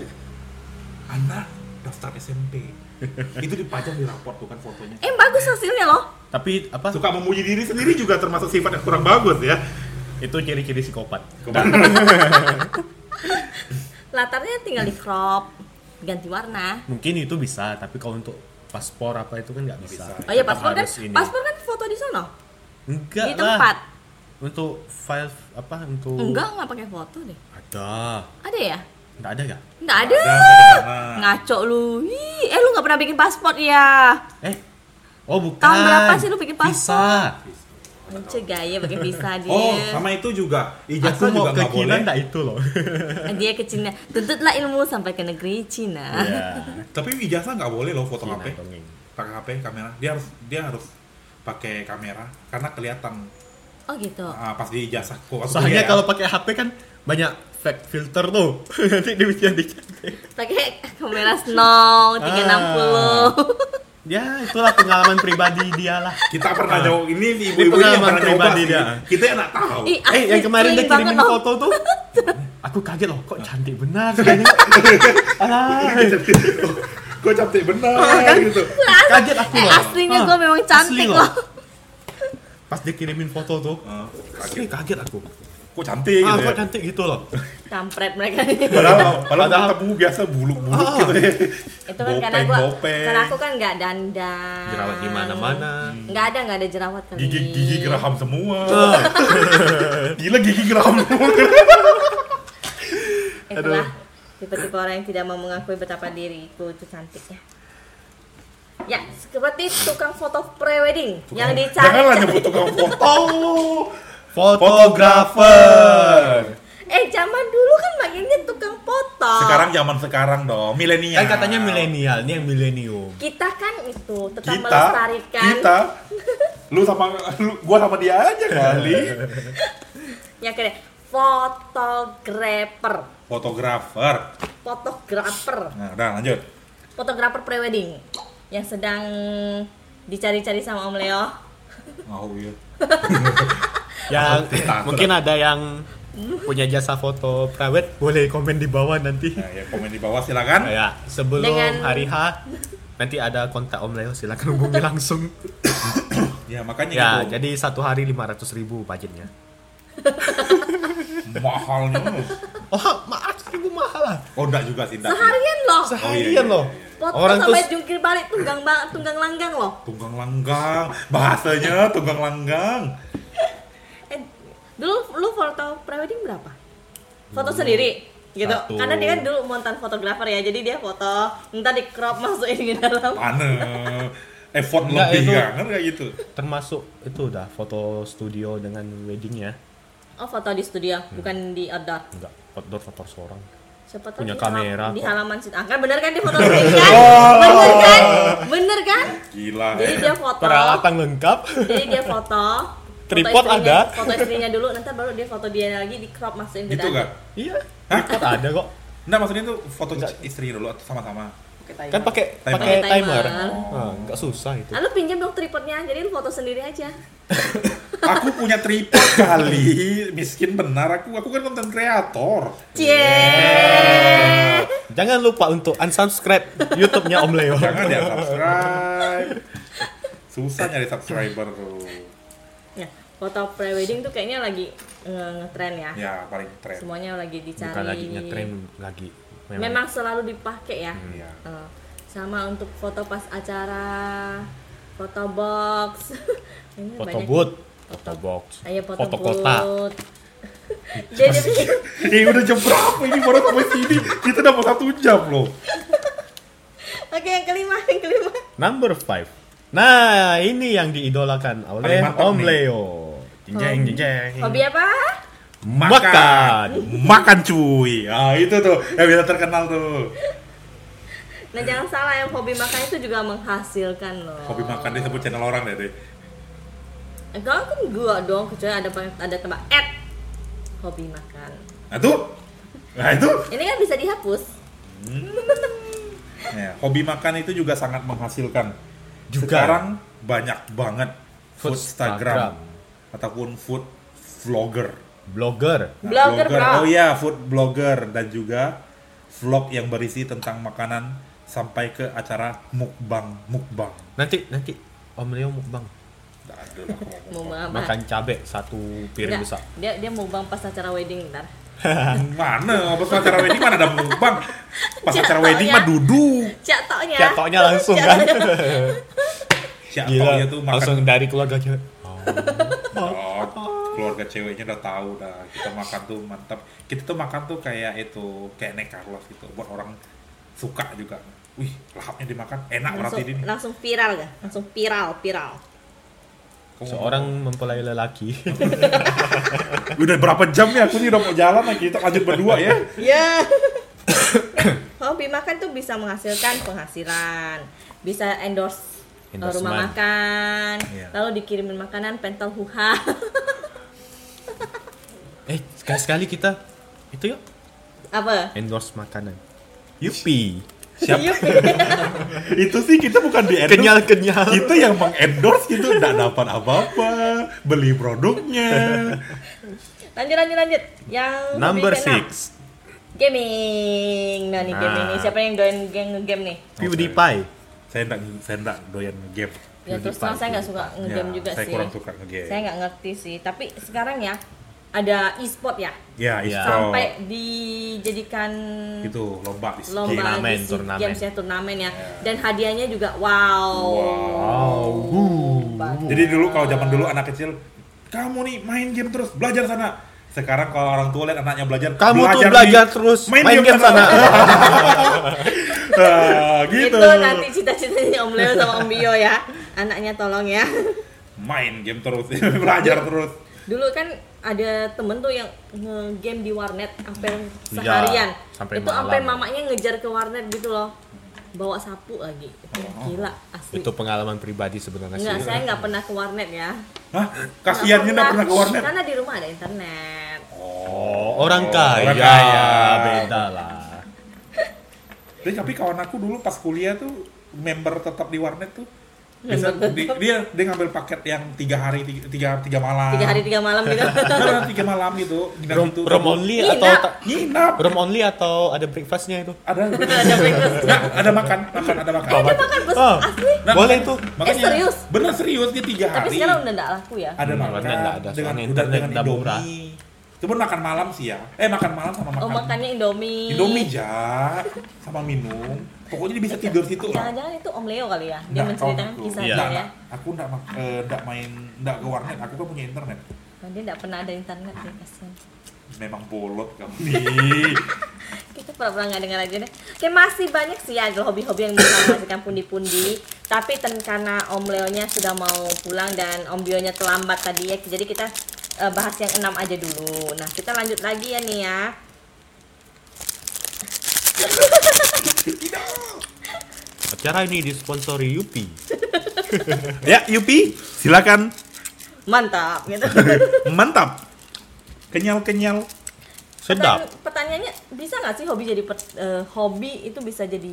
Anda daftar SMP. Itu dipajang di raport tuh kan fotonya. Eh bagus hasilnya loh. Tapi apa? Suka memuji diri sendiri juga termasuk sifat yang kurang bagus ya. Itu ciri-ciri psikopat. Latarnya tinggal di crop, ganti warna. Mungkin itu bisa, tapi kalau untuk paspor apa itu kan nggak bisa. bisa. Oh iya paspor kan, ini. paspor kan foto di sono. Enggak di lah. tempat. Untuk file apa untuk Enggak nggak pakai foto deh. Ada. Ada ya? Enggak ada ya? Nggak ada. Sana. Ngaco lu. Ih, eh lu nggak pernah bikin paspor ya? Eh, Oh bukan. Tahun berapa sih lu bikin paspor? Visa. Lucu gaya pakai visa dia. Oh, sama itu juga Aku ijazah mau juga ke nggak Cina boleh. enggak itu loh. Dia ke Cina. Tuntutlah ilmu sampai ke negeri Cina. Iya. Tapi ijazah nggak boleh loh foto Cina HP. dongeng. Pakai HP kamera. Dia harus dia harus pakai kamera karena kelihatan Oh gitu. ah, pas di ijazah kok. Soalnya ya. kalau pakai HP kan banyak fake filter tuh. Nanti dia bisa dicantik. Pakai kamera Snow 360. Ya, itulah pengalaman pribadi dia lah. kita pernah nyoba ini Ini ibu-ibu yang pengalaman pernah nyoba pribadi sih. dia. Kita enak tahu. Ih, Eh, yang kemarin dia kirimin loh. foto tuh. Aku kaget loh, kok cantik benar kayaknya. Alah, Kok cantik benar kan? gitu. kaget aku Eh, loh. aslinya Ah, gue memang cantik asli loh. Pas dia kirimin foto tuh, Ah, asli kaget aku. Kok cantik Ah, gitu kok ya. cantik gitu loh. Kampret mereka ini. Padahal, padahal ketemu biasa buluk-buluk Ah. gitu ya. Itu kan karena gua karena aku kan nggak dandan. Jerawat di mana-mana. Nggak ada, nggak ada jerawat kali. Gigi gigi geraham semua. Ah. Gila gigi geraham semua. Itulah tipe-tipe orang yang tidak mau mengakui betapa diriku itu cantik ya. Ya, seperti tukang foto pre-wedding yang dicari. Janganlah nyebut tukang foto. Fotografer. Eh, zaman dulu kan manggilnya tukang foto. Sekarang zaman sekarang dong, milenial. Kan katanya milenial, ini yang milenium. kita kan itu tetap Kita, melestarikan kita, lu sama lu, gua sama dia aja kali. ya kira fotografer Fotografer. fotografer Nah, udah lanjut. fotografer prewedding yang sedang dicari-cari sama Om Leo Oh iya. Yang mungkin ada yang punya jasa foto private boleh komen di bawah nanti. Nah, ya komen di bawah silakan. Ya, sebelum Dengan- hari H nanti ada kontak Om Leo silakan hubungi langsung. Ya makanya ya, itu jadi satu hari 500 ribu budgetnya. mahalnya. Oh, maaf ribu mahal lah. Oh enggak juga sih, enggak. seharian loh Seharian loh. foto Orang tuh sampai jungkir balik tunggang banget tunggang langgang loh Tunggang langgang, bahasanya tunggang langgang. Dulu lu foto prewedding berapa foto sendiri gitu Satu. karena dia kan dulu mantan fotografer ya jadi dia foto entah di crop masukin ke dalam Mana? Effort Enggak, lebih itu- kan kayak gitu. termasuk itu udah foto studio dengan weddingnya. oh foto di studio bukan di outdoor Enggak, outdoor foto seorang. siapa tahu Punya di halam- kamera di halaman situ ah, kan bener kan dia foto sendiri kan bener kan bener kan Gila. jadi eh. dia foto Peralatan lengkap. jadi dia foto foto Tripod istrinya- ada. foto istrinya dulu nanti baru dia foto dia lagi di crop masukin ke Gitu kan? iya. Tripod ada kok. Enggak maksudnya tuh foto istrinya dulu atau sama-sama. Kan pakai Timer. pakai Timer. timer. Ah, enggak susah itu. lalu pinjam dong tripodnya jadi lu foto sendiri aja Aku punya tripod kali, miskin benar aku. Aku kan konten kreator. cie Jangan lupa untuk unsubscribe YouTube-nya Om Leo. Jangan ya subscribe. Susah nyari subscriber tuh. Ya foto prewedding tuh kayaknya lagi eh, ngetren ya Ya paling tren. semuanya lagi dicari Bukan lagi ngetren lagi. memang selalu dipakai ya Iya. Eh, sama untuk foto pas acara foto box Ini foto booth, foto box, Ayo foto, foto kota. booth. Jadi Eh udah jam berapa ini baru sampai sini? Kita udah mau satu jam loh. Oke yang kelima yang kelima Number 5. Nah, ini yang diidolakan oleh Om nih. Leo. Jeng jeng jeng. hobi apa? Makan. Makan cuy. Ah itu tuh yang biasa terkenal tuh. Nah jangan salah yang hobi makan itu juga menghasilkan loh. Hobi makan disebut channel orang deh. deh. Enggak kan gua dong kecuali ada ada tambah at hobi makan. Nah tuh. Nah itu. Ini kan bisa dihapus. Ya, hobi makan itu juga sangat menghasilkan. Juga. Sekarang banyak banget food Food Instagram Instagram. Ataupun food vlogger. Blogger. Nah, Blogger, bro. Oh iya, food blogger dan juga vlog yang berisi tentang makanan sampai ke acara mukbang mukbang. Nanti nanti Om Leo mukbang. Mau? Makan cabe satu piring besar. Dia dia mau bang pas acara wedding ntar. Mana? Pas acara wedding mana ada mukbang? Pas acara wedding ya. mah duduk. Cak toknya. Jatuhnya langsung kan. Siapa Gila, tuh makan langsung dari keluarga cewek. Oh, keluarga ceweknya udah tahu dah kita makan tuh mantap. Kita tuh makan tuh kayak itu kayak naik Carlos gitu buat orang suka juga. Wih, lahapnya dimakan. Enak berarti ini. langsung viral gak? Langsung viral, viral. Seorang mempelai lelaki. Udah berapa jam ya? Aku nih udah mau jalan lagi. Kita lanjut berdua ya. Ya. Hobi makan tuh bisa menghasilkan penghasilan, bisa endorse uh, rumah makan, Iya. lalu dikirimin makanan pentol huha. eh, sekali-sekali kita itu yuk Apa? endorse makanan. Yupi. Siap. itu sih kita bukan di endorse. Kenyal-kenyal. Kita yang mengendorse gitu nggak dapat apa-apa. Beli produknya. Lanjut lanjut lanjut. Yang Number. 6. Gaming. Nah nih gaming nih. Nah. Siapa yang doyan game ngegame nih? PewDiePie. Saya enggak saya enggak doyan game. Ya terus terang saya nggak suka ngegame Ya, juga saya sih. kurang suka ngegame. Saya nggak ngerti sih. Tapi sekarang ya ada e-sport ya. Ya, Ya. e-sport. Sampai dijadikan itu lomba di lomba Turnamen, di turnamen. games ya turnamen ya. Dan hadiahnya juga wow. Wow. Bagus. Jadi dulu kalau zaman dulu anak kecil, kamu nih main game terus belajar sana. Sekarang kalau orang tua lihat anaknya belajar, Kamu tuh nih, belajar terus main, game, sana. Ah, gitu. Itu nanti cita-citanya Om Leo sama Om Bio ya. Anaknya tolong ya. Main game terus, belajar terus. Dulu kan ada temen tuh yang nge-game di warnet sampai Iya, seharian. sampai itu sampai mamanya ngejar ke warnet gitu loh. Bawa sapu lagi. Gila, asli. Itu pengalaman pribadi sebenarnya Enggak, sih. saya nggak pernah ke warnet ya. Hah? Kasiannya nggak pernah ke warnet. Karena di rumah ada internet. Oh, orang kaya. Orang kaya. Beda lah. Tapi, tapi kawan aku dulu pas kuliah tuh member tetap di warnet tuh. Biasa di- dia dia ngambil paket yang tiga hari tiga tiga, tiga malam. Tiga hari tiga malam gitu. Beneran, tiga malam gitu. Nginap Rom, gitu. rom only Nginap. atau ta- Nginap. rom only atau ada breakfastnya itu? Ada ada breakfast. Nggak, ada makan, makan ada makan. Ada makan bos Oh. asli. Nah, Boleh tuh. Makanya, Eh, serius? Bener serius dia tiga hari. Tapi sekarang udah nggak laku ya. ada Hmm, makan ada, dengan udah internet dengan. Indomie. Cuman makan malam sih ya. Eh makan malam sama makan. Oh makannya Indomie. Indomie ja sama minum. Pokoknya dia bisa tidur situ lah. Jangan-jangan itu Om Leo kali ya. Dia Nggak, menceritakan kawanku. kisahnya Iya. Nggak, ya. nggak. Aku enggak enggak main enggak ke warnet, aku kan punya internet. Oh, dia nggak pernah ada internet ya kasihan. Memang bolot kamu nih. Kita pura-pura nggak dengar aja deh. Oke masih banyak sih ya hobi-hobi yang bisa menghasilkan pundi-pundi. Tapi ten karena Om Leonya sudah mau pulang dan Om Bionya terlambat tadi ya. Jadi kita eh, bahas yang enam aja dulu. Nah kita lanjut lagi ya nih ya. Acara ini disponsori Yupi. ya, Yupi, silakan. Mantap gitu. Mantap. Kenyal-kenyal. Sedap. Pertanyaan- Pertanyaannya bisa nggak sih hobi jadi per- eh, hobi itu bisa jadi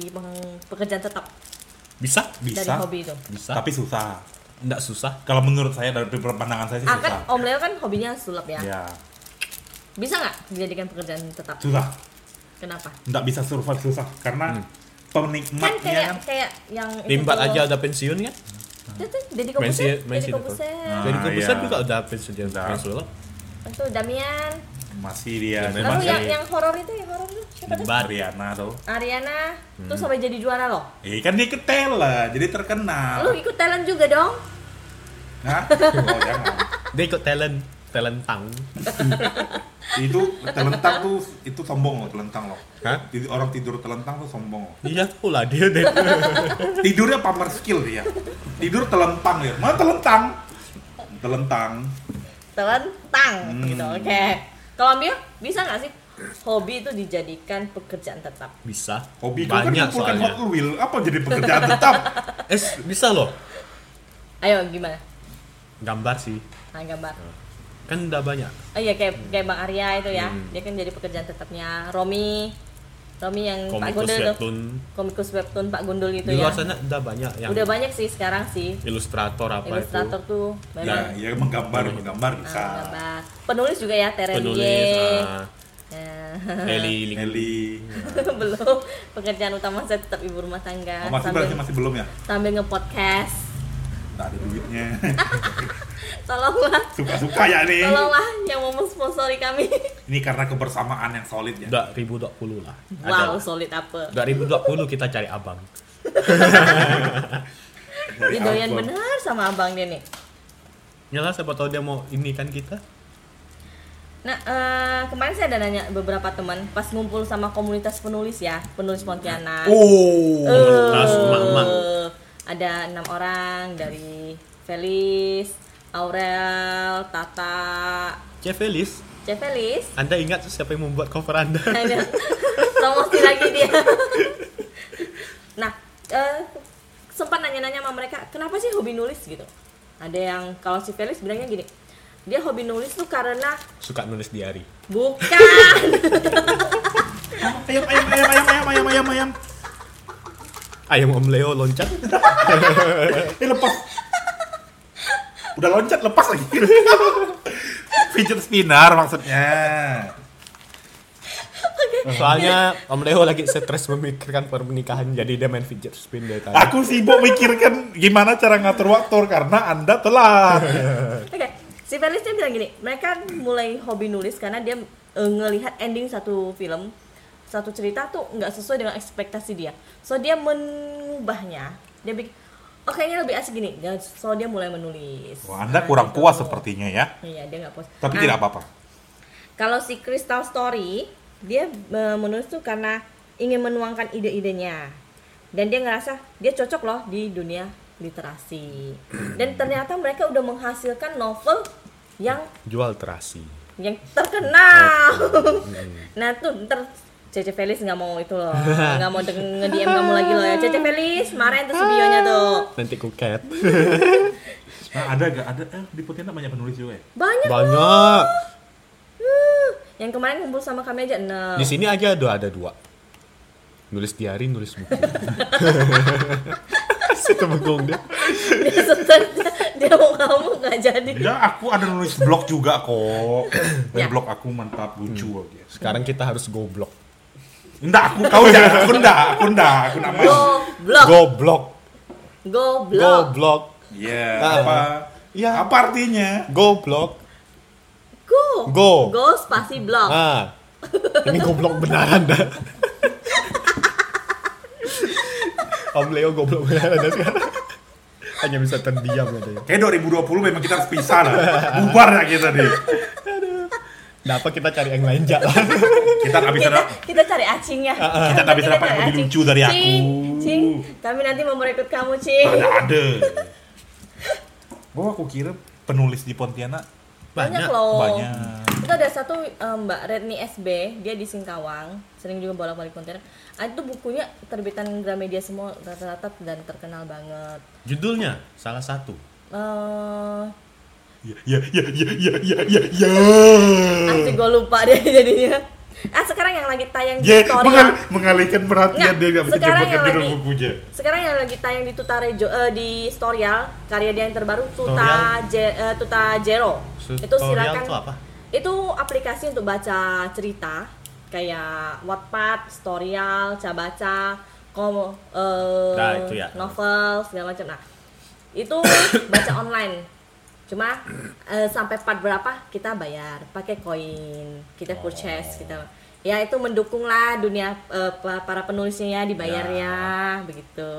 pekerjaan tetap Bisa? dari Bisa. hobi itu? Bisa. Tapi susah. Enggak susah. Kalau menurut saya dari pandangan saya sih Ah susah. kan Om Leo kan hobinya sulap ya. Ya, Bisa nggak dijadikan pekerjaan tetap? susah. Kenapa? Nggak bisa survive susah karena Hmm. Kan penikmatnya kayak kan kayak yang itu Limbat aja ada pensiun kan? Itu tuh Deddy Pensiun- Kobuser, Deddy pensiun itu. Kobuser. Ah, Jadi kebetulan iya. juga udah pensiun dia Udah. pensiun lah. Itu Damian. masih dia Ya, Lalu memang yang yang horor itu yang horor itu siapa tuh? Ariana tuh. Ariana Hmm. tuh sampai jadi juara loh. Eh kan dia ikut talent, jadi terkenal. Lu ikut talent juga dong. Hah? Oh, jangan. Dia ikut talent, talent tang. itu telentang tuh itu sombong loh telentang loh. Hah? Jadi orang tidur telentang tuh sombong loh. Iya tahu lah dia deh. Tidurnya pamer skill dia. Tidur telentang ya. Mana telentang? Telentang. Telentang Hmm. gitu. Oke. Kalau Ambil bisa nggak sih hobi itu dijadikan pekerjaan tetap? Bisa. Hobi kan Banyak kumpulkan soalnya. Hot Wheel, apa jadi pekerjaan tetap? Eh bisa loh. Ayo gimana? Gambar sih. Nah, gambar. Kan udah banyak. Oh iya kayak kayak Bang Arya itu ya. Hmm. Dia kan jadi pekerjaan tetapnya Romi. Romi yang Pak Komikus Gundul tuh. webtoon. Komikus webtoon Pak Gundul itu Di ya. luar sana udah banyak yang Udah banyak sih sekarang sih. ilustrator apa Ilustrator itu. tuh ya, memang ya menggambar, menggambar bisa. ah, gambar. Penulis juga ya Terelie. Penulis, ah, Ya. Eli, Eli. belum pekerjaan utama saya tetap ibu rumah tangga Oh, masih sambil berarti masih belum ya? sambil ngepodcast Tak ada duitnya. tolonglah Suka-suka ya nih. tolonglah yang mau sponsori kami Ini karena kebersamaan yang solid ya. udah ribu dua puluh lah. wow Ada. solid apa Udah ribu dua puluh kita cari abang. Dia doyan benar sama abang dia nih Nyala siapa tahu dia mau ini kan kita. Nah, eh, kemarin saya ada nanya beberapa teman pas ngumpul sama komunitas penulis ya, penulis Pontianak. Oh. Komunitas emak-emak. Ada enam orang dari Felis, Aurel, Tata, Chef Felis. Anda ingat siapa yang membuat cover Anda? Ada promosi lagi dia. Nah, eh, sempat nanya-nanya sama mereka, kenapa sih hobi nulis gitu? Ada yang kalau si Felis bilangnya gini, dia hobi nulis tuh karena Suka nulis diary. bukan Ayam, ayam, ayam, ayam, ayam, ayam, ayam, ayam. Ayam Om Leo loncat. Eh lepas. Udah loncat lepas lagi. Fidget spinner maksudnya. Soalnya Om Leo lagi stres memikirkan pernikahan jadi dia main fidget spin dari tadi. Aku sibuk mikirkan gimana cara ngatur waktu karena Anda telat. Oke, si Felis dia bilang gini, mereka mulai hobi nulis karena dia eh, ngelihat ending satu film, satu cerita tuh nggak sesuai dengan ekspektasi dia. So dia mengubahnya, dia bikin, oh kayaknya lebih asik gini. Dan so dia mulai menulis. Wah, Anda Nah, kurang gitu. puas sepertinya ya. Iya, dia nggak puas. Tapi Nah, tidak apa-apa. Kalau si Crystal Story, dia eh, menulis tuh karena ingin menuangkan ide-idenya. Dan dia ngerasa dia cocok loh di dunia literasi. Dan ternyata mereka udah menghasilkan novel yang Jual terasi. yang terkenal. nah tuh ntar Cece Felis nggak mau itu loh, nggak mau nge DM kamu lagi loh ya. Cece Felis marahin tuh si Bionya tuh. Nanti kuket. Nah, ada gak ada eh, di Pontianak banyak penulis juga ya? Banyak. Banyak. Uh, yang kemarin kumpul sama kami aja enam. Di sini aja ada ada dua. Nulis diary, nulis buku. Situ bengong dia. dia dia mau kamu nggak jadi. Ya, aku ada nulis blog juga kok. Dan Ya. blog aku mantap lucu Hmm. aja. Sekarang kita harus goblok. Enggak, aku kau jangan, aku enggak, aku enggak, aku enggak blog, Goblok. go blog, Goblok. Iya, Ah. apa? Ya. Apa artinya? Goblok. go, Go. go spasi blog. Ah. Ini goblok beneran dah. Om Leo goblok beneran dah sekarang. Hanya bisa terdiam katanya. Kayak 2020 memang kita harus pisah lah. Bubar ya kita nih. Nah, apa kita cari yang lain jalan? Kita nggak bisa kita, kita cari acingnya. Kita nggak bisa dapat yang cari lebih lucu dari aku. Cing, cing, kami nanti mau merekrut kamu, cing. ada ada. Oh, aku kira penulis di Pontianak Banyak, Banyak. loh. banyak. Itu ada satu eh, Mbak Redni SB, dia di Singkawang, sering juga bolak-balik Pontianak. Ah, itu bukunya terbitan Gramedia semua rata-rata dan terkenal banget. Judulnya salah satu. Eh, Ya, ya, ya, ya, ya, ya, ya, ya. asli gue lupa deh jadinya. Ah sekarang yang lagi tayang di Ya, Storyal. mengal- mengalihkan perhatian Nggak, dia nggak bisa sekarang yang lagi- bukunya. Sekarang yang lagi tayang di Tutarejo eh, di Storyal, karya dia yang terbaru Tuta? Je- eh, Tuta Jero. itu Tutorial silakan itu apa? Itu aplikasi untuk baca cerita kayak Wattpad, Storyal, Cabaca, kom eh, Nah, itu ya. novel segala macam. Nah, itu baca online. Cuma eh, sampai part berapa kita bayar pakai koin, kita Oh. purchase, kita ya itu mendukung lah dunia pa- para penulisnya ya dibayarnya begitu.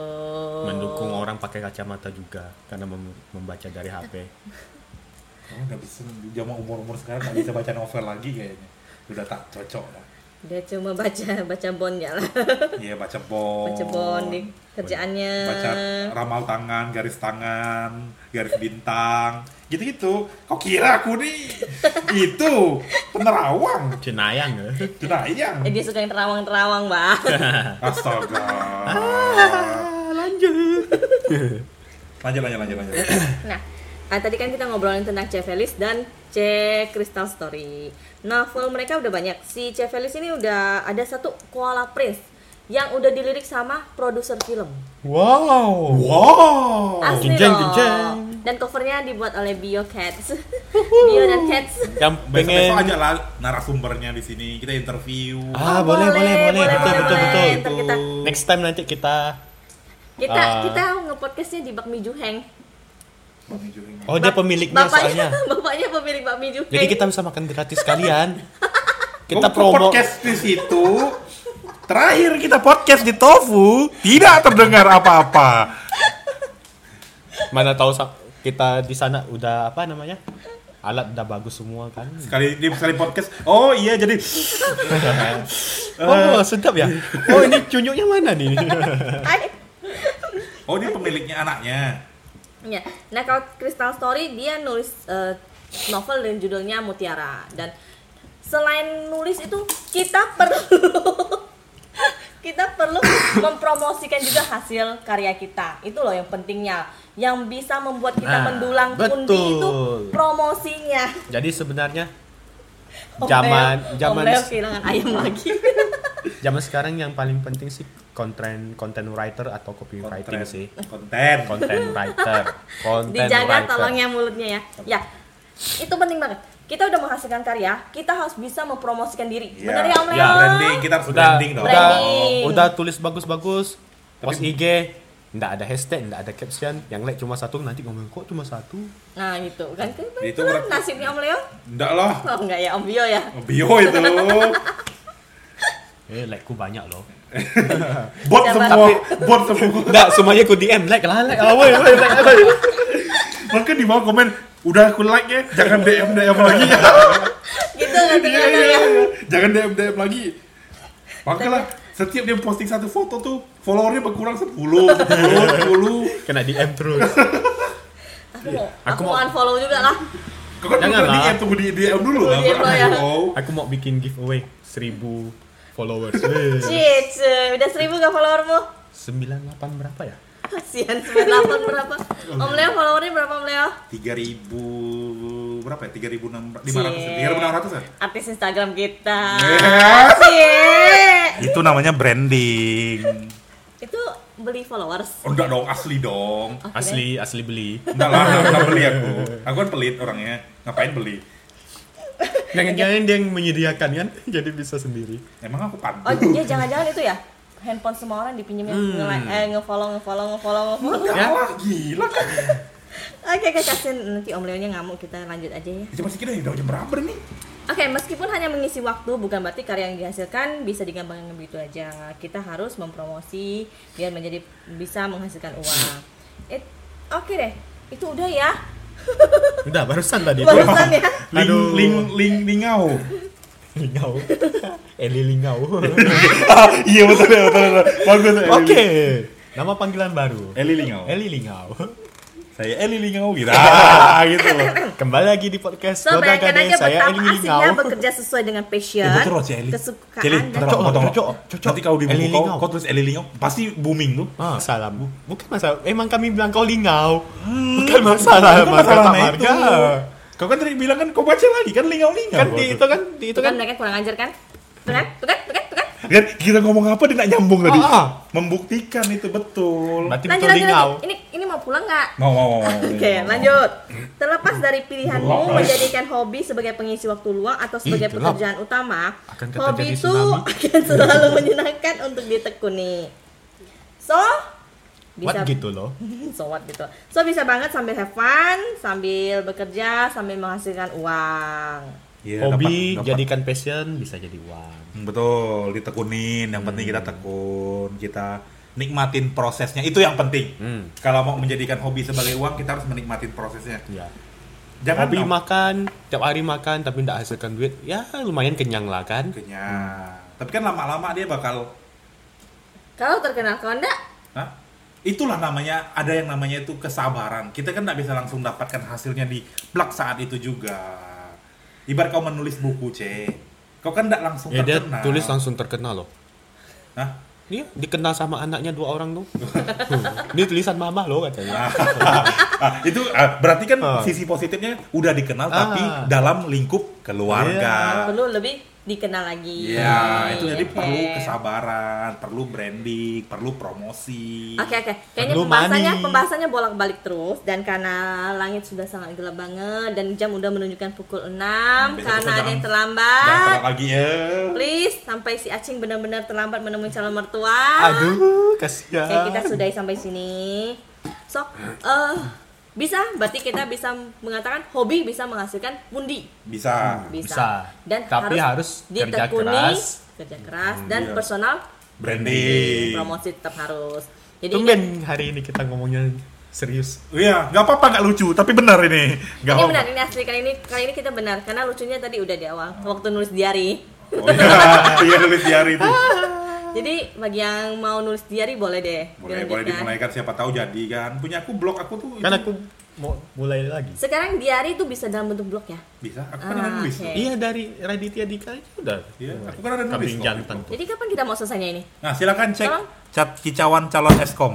Mendukung orang pakai kacamata juga karena mem- membaca dari HP. Oh, nggak bisa di zaman umur-umur sekarang nggak bisa baca novel lagi kayaknya. Udah tak cocok lah. Dia cuma baca baca bondnya lah, Iya baca bond. baca bond di kerjaannya. Baca ramal tangan, garis tangan, garis bintang, gitu-gitu. Kok kira aku nih itu penerawang, Cenayang ya. jenayang. Eh, dia suka yang terawang-terawang, Mbak. Astaga. lanjut. Lanjut, lanjut, lanjut, lanjut. Nah, ah, tadi kan kita ngobrolin tentang C. Felis dan C. Crystal Story. Novel mereka udah banyak. Si C. Felis ini udah ada satu Koala Prince yang udah dilirik sama produser film. Wow. Wow. Asli Genjeng, loh. genjeng. Dan covernya dibuat oleh Bio Cats. Bio dan Cats. Yang Besok-besok pengen aja lah narasumbernya di sini. Kita interview. Ah, Oh, boleh, boleh, boleh. Betul, boleh, betul, boleh. betul. Kita Next time nanti kita kita Ah. kita ngepodcastnya di Bakmi Juheng. Oh, dia pemiliknya Bapaknya, soalnya. bapaknya pemilik Bakmi Juheng. Jadi kita bisa makan gratis sekalian. Kita promo podcast di situ. Terakhir kita podcast di Tofu tidak terdengar apa-apa. mana tahu kita di sana udah apa namanya? alat udah bagus semua kan. Sekali di sekali podcast. Oh iya jadi Oh, sedap ya. Oh, ini cunyuknya mana nih? Oh ini pemiliknya anaknya. Ya. Nah, kalau Crystal Story dia nulis eh, novel dengan judulnya Mutiara dan selain nulis itu kita perlu kita perlu mempromosikan juga hasil karya kita. Itu loh yang pentingnya. Yang bisa membuat kita Nah, mendulang pundi itu betul. promosinya. Jadi sebenarnya Zaman- zaman- kehilangan ayam lagi. zaman sekarang yang paling penting sih konten konten writer atau copywriting Konten. sih. Konten. Konten writer. Konten Dijaga writer. tolongnya mulutnya ya. Ya. Itu penting banget. Kita udah menghasilkan karya, kita harus bisa mempromosikan diri. Iya. Benar ya Om? Ya, Branding kita harus udah branding dong. udah Branding. udah tulis bagus-bagus post IG nggak ada hashtag nggak ada caption yang like cuma satu nanti ngomong kok cuma satu Nah, gitu kan. Itu, Itu kan berarti- nasibnya Om Leo. Enggak lah. Oh, enggak ya Om Bio ya. Bio itu. eh like ku banyak loh Bot Siapa? semua. Bot semua. nggak semuanya ku DM like lah like lah woi woi like like Maka di bawah komen udah aku like ya, jangan DM DM lagi. Gitu kan Iya, iya, iya. Jangan DM DM lagi. Makanya setiap dia posting satu foto tuh followernya berkurang 10, 10, 10. kena DM terus Aku mau, Aku aku mau- unfollow juga lah. Kau kan Jangan lah. DM tunggu di DM dulu lah. DM ya. aku mau bikin giveaway 1000 followers Eh, Cits, udah seribu gak followermu? 98 berapa ya Kasihan 98 berapa? Om Leo followernya berapa Om Leo? 3000 berapa ya? 3500 Cie. 3600 ya? Artis Instagram kita. Eh, Cie. Itu namanya branding. Itu beli followers. Oh, enggak dong, asli dong. Oke asli asli beli Enggak lah, enggak beli aku. Aku kan pelit orangnya. Ngapain beli? jangan-jangan dia yang menyediakan kan jadi bisa sendiri Emang aku pandu. Oh, ya jangan-jangan itu ya? Handphone semua orang dipinjemin nge eh, nge-follow nge-follow nge-follow nge-follow. Enggak Ya. lah, gila kan. Oke, oke, kasihan nanti Om Leo nya ngamuk kita lanjut aja ya. Masih kita udah jam berapa nih? Oke, meskipun hanya mengisi waktu, bukan berarti karya yang dihasilkan bisa digampangkan begitu aja. Kita harus mempromosi biar menjadi bisa menghasilkan uang. It, Oke deh, itu udah ya. udah barusan tadi Barusan ya. Ling Aduh. ling ling lingau. lingau Eli lingau iya betul betul betul. Bagus. Oke nama panggilan baru Eli lingau. Eli lingau Saya Eli lingau gitu. Ah, gitu loh. kembali lagi di podcast So, Gade aja saya betapa Eli asiknya lingau bekerja sesuai dengan passion, Eh, betul loh, si Eli. kesukaan, potong, potong. cocok, cocok. Nanti kalau di Eli buku kau, lingau. kau tulis Eli lingau, pasti booming tuh. Ah, salah bu bukan masalah emang kami bilang kau lingau bukan masalah Itu mas kata masalahnya marga itu. Kau kan tadi bilang kan kau baca lagi kan lingau lingau. kan di itu kan di itu kan kan mereka kurang ajar kan? Tuh kan? Tuh kan? Tuh kan? Kan? Kita ngomong apa dia nak nyambung tadi. Ah, ah. Membuktikan itu betul. berarti Lanjut, betul lanjut, lanjut. Ini ini mau pulang nggak? Mau mau mau. Oke, lanjut. Terlepas dari pilihanmu menjadikan hobi sebagai pengisi waktu luang atau sebagai Ih, pekerjaan utama, Akan hobi itu tsunami. akan selalu menyenangkan untuk ditekuni. So, What bisa gitu loh so what gitu. So bisa banget sambil have fun, sambil bekerja, sambil menghasilkan uang. Iya, hobi dapat- dapat. jadikan passion bisa jadi uang Betul, ditekunin. Yang penting kita tekun, kita nikmatin prosesnya. Itu yang penting. Hmm. Kalau mau menjadikan hobi sebagai uang, kita harus menikmatin prosesnya. ya Jangan hobi makan tiap hari makan tapi tidak hasilkan duit ya lumayan kenyang lah kan kenyang. Tapi kan lama-lama dia bakal Kalau terkenal kalau enggak, Hah? Itulah namanya, ada yang namanya itu kesabaran. Kita kan nggak bisa langsung dapatkan hasilnya di plak saat itu juga. Ibarat kau menulis buku, C. Kau kan nggak langsung ya dia terkenal. tulis langsung terkenal loh Hah? Iya, dikenal sama anaknya dua orang tuh. Ini tulisan mama loh katanya. Ah, itu ah, berarti kan Ah. sisi positifnya udah dikenal Ah. tapi dalam lingkup keluarga. perlu lebih dikenal lagi. Iya, itu jadi Oke. perlu kesabaran, perlu branding, perlu promosi. Oke oke, kayaknya Perlu pembahasannya money. pembahasannya bolak-balik terus dan karena langit sudah sangat gelap banget dan jam udah menunjukkan pukul 6 Besok karena ada yang terlambat. Jangan telat lagi ya. Please sampai si Acing benar-benar terlambat menemui calon mertua. Aduh, kasihan. Oke, kita sudahi sampai sini. So, eh bisa berarti kita bisa mengatakan hobi bisa menghasilkan pundi. Bisa. Bisa. Bisa. Dan Tapi harus kerja ditekuni, keras. kerja keras dan iya. personal Branding. promosi tetap harus. Jadi Tumben hari ini kita ngomongnya Serius. Iya, nggak apa-apa nggak lucu, tapi benar ini. Nggak Ini apa. benar, ini asli kali ini kali ini kita benar karena lucunya tadi udah di awal waktu nulis diary. Oh iya, iya nulis diary itu. Jadi bagi yang mau nulis diary boleh deh. Boleh, boleh dimulai kan siapa tahu jadi kan. Punya aku blog aku tuh Kan itu aku mau mulai lagi. Sekarang diary itu bisa dalam bentuk blog ya. bisa. Aku kan Ah, ada nulis. oke. Iya dari Raditya Dika aja udah. Iya, aku kan ada nulis jantan. Jadi kapan kita mau selesainya ini? Nah, silakan cek Tolong. chat kicauan calon eskom.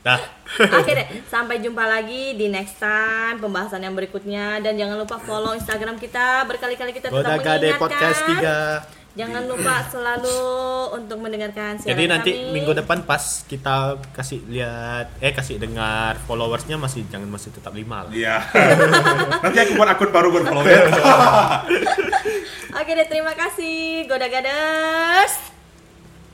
Dah. Oke deh, sampai jumpa lagi di next time pembahasan yang berikutnya dan jangan lupa follow Instagram kita berkali-kali kita tetap mengingatkan. Podcast 3. Jangan lupa selalu untuk mendengarkan siaran Jadi nanti kami. minggu depan pas kita kasih lihat eh kasih dengar followersnya masih jangan masih tetap lima lah. Iya. Nanti aku buat akun baru berfollow ya. Oke deh, terima kasih Goda Gaders.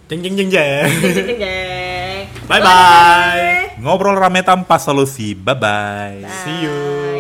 Jeng jeng jeng jeng. Jeng, jeng, jeng. Bye bye. Ngobrol rame tanpa solusi. Bye bye. See you.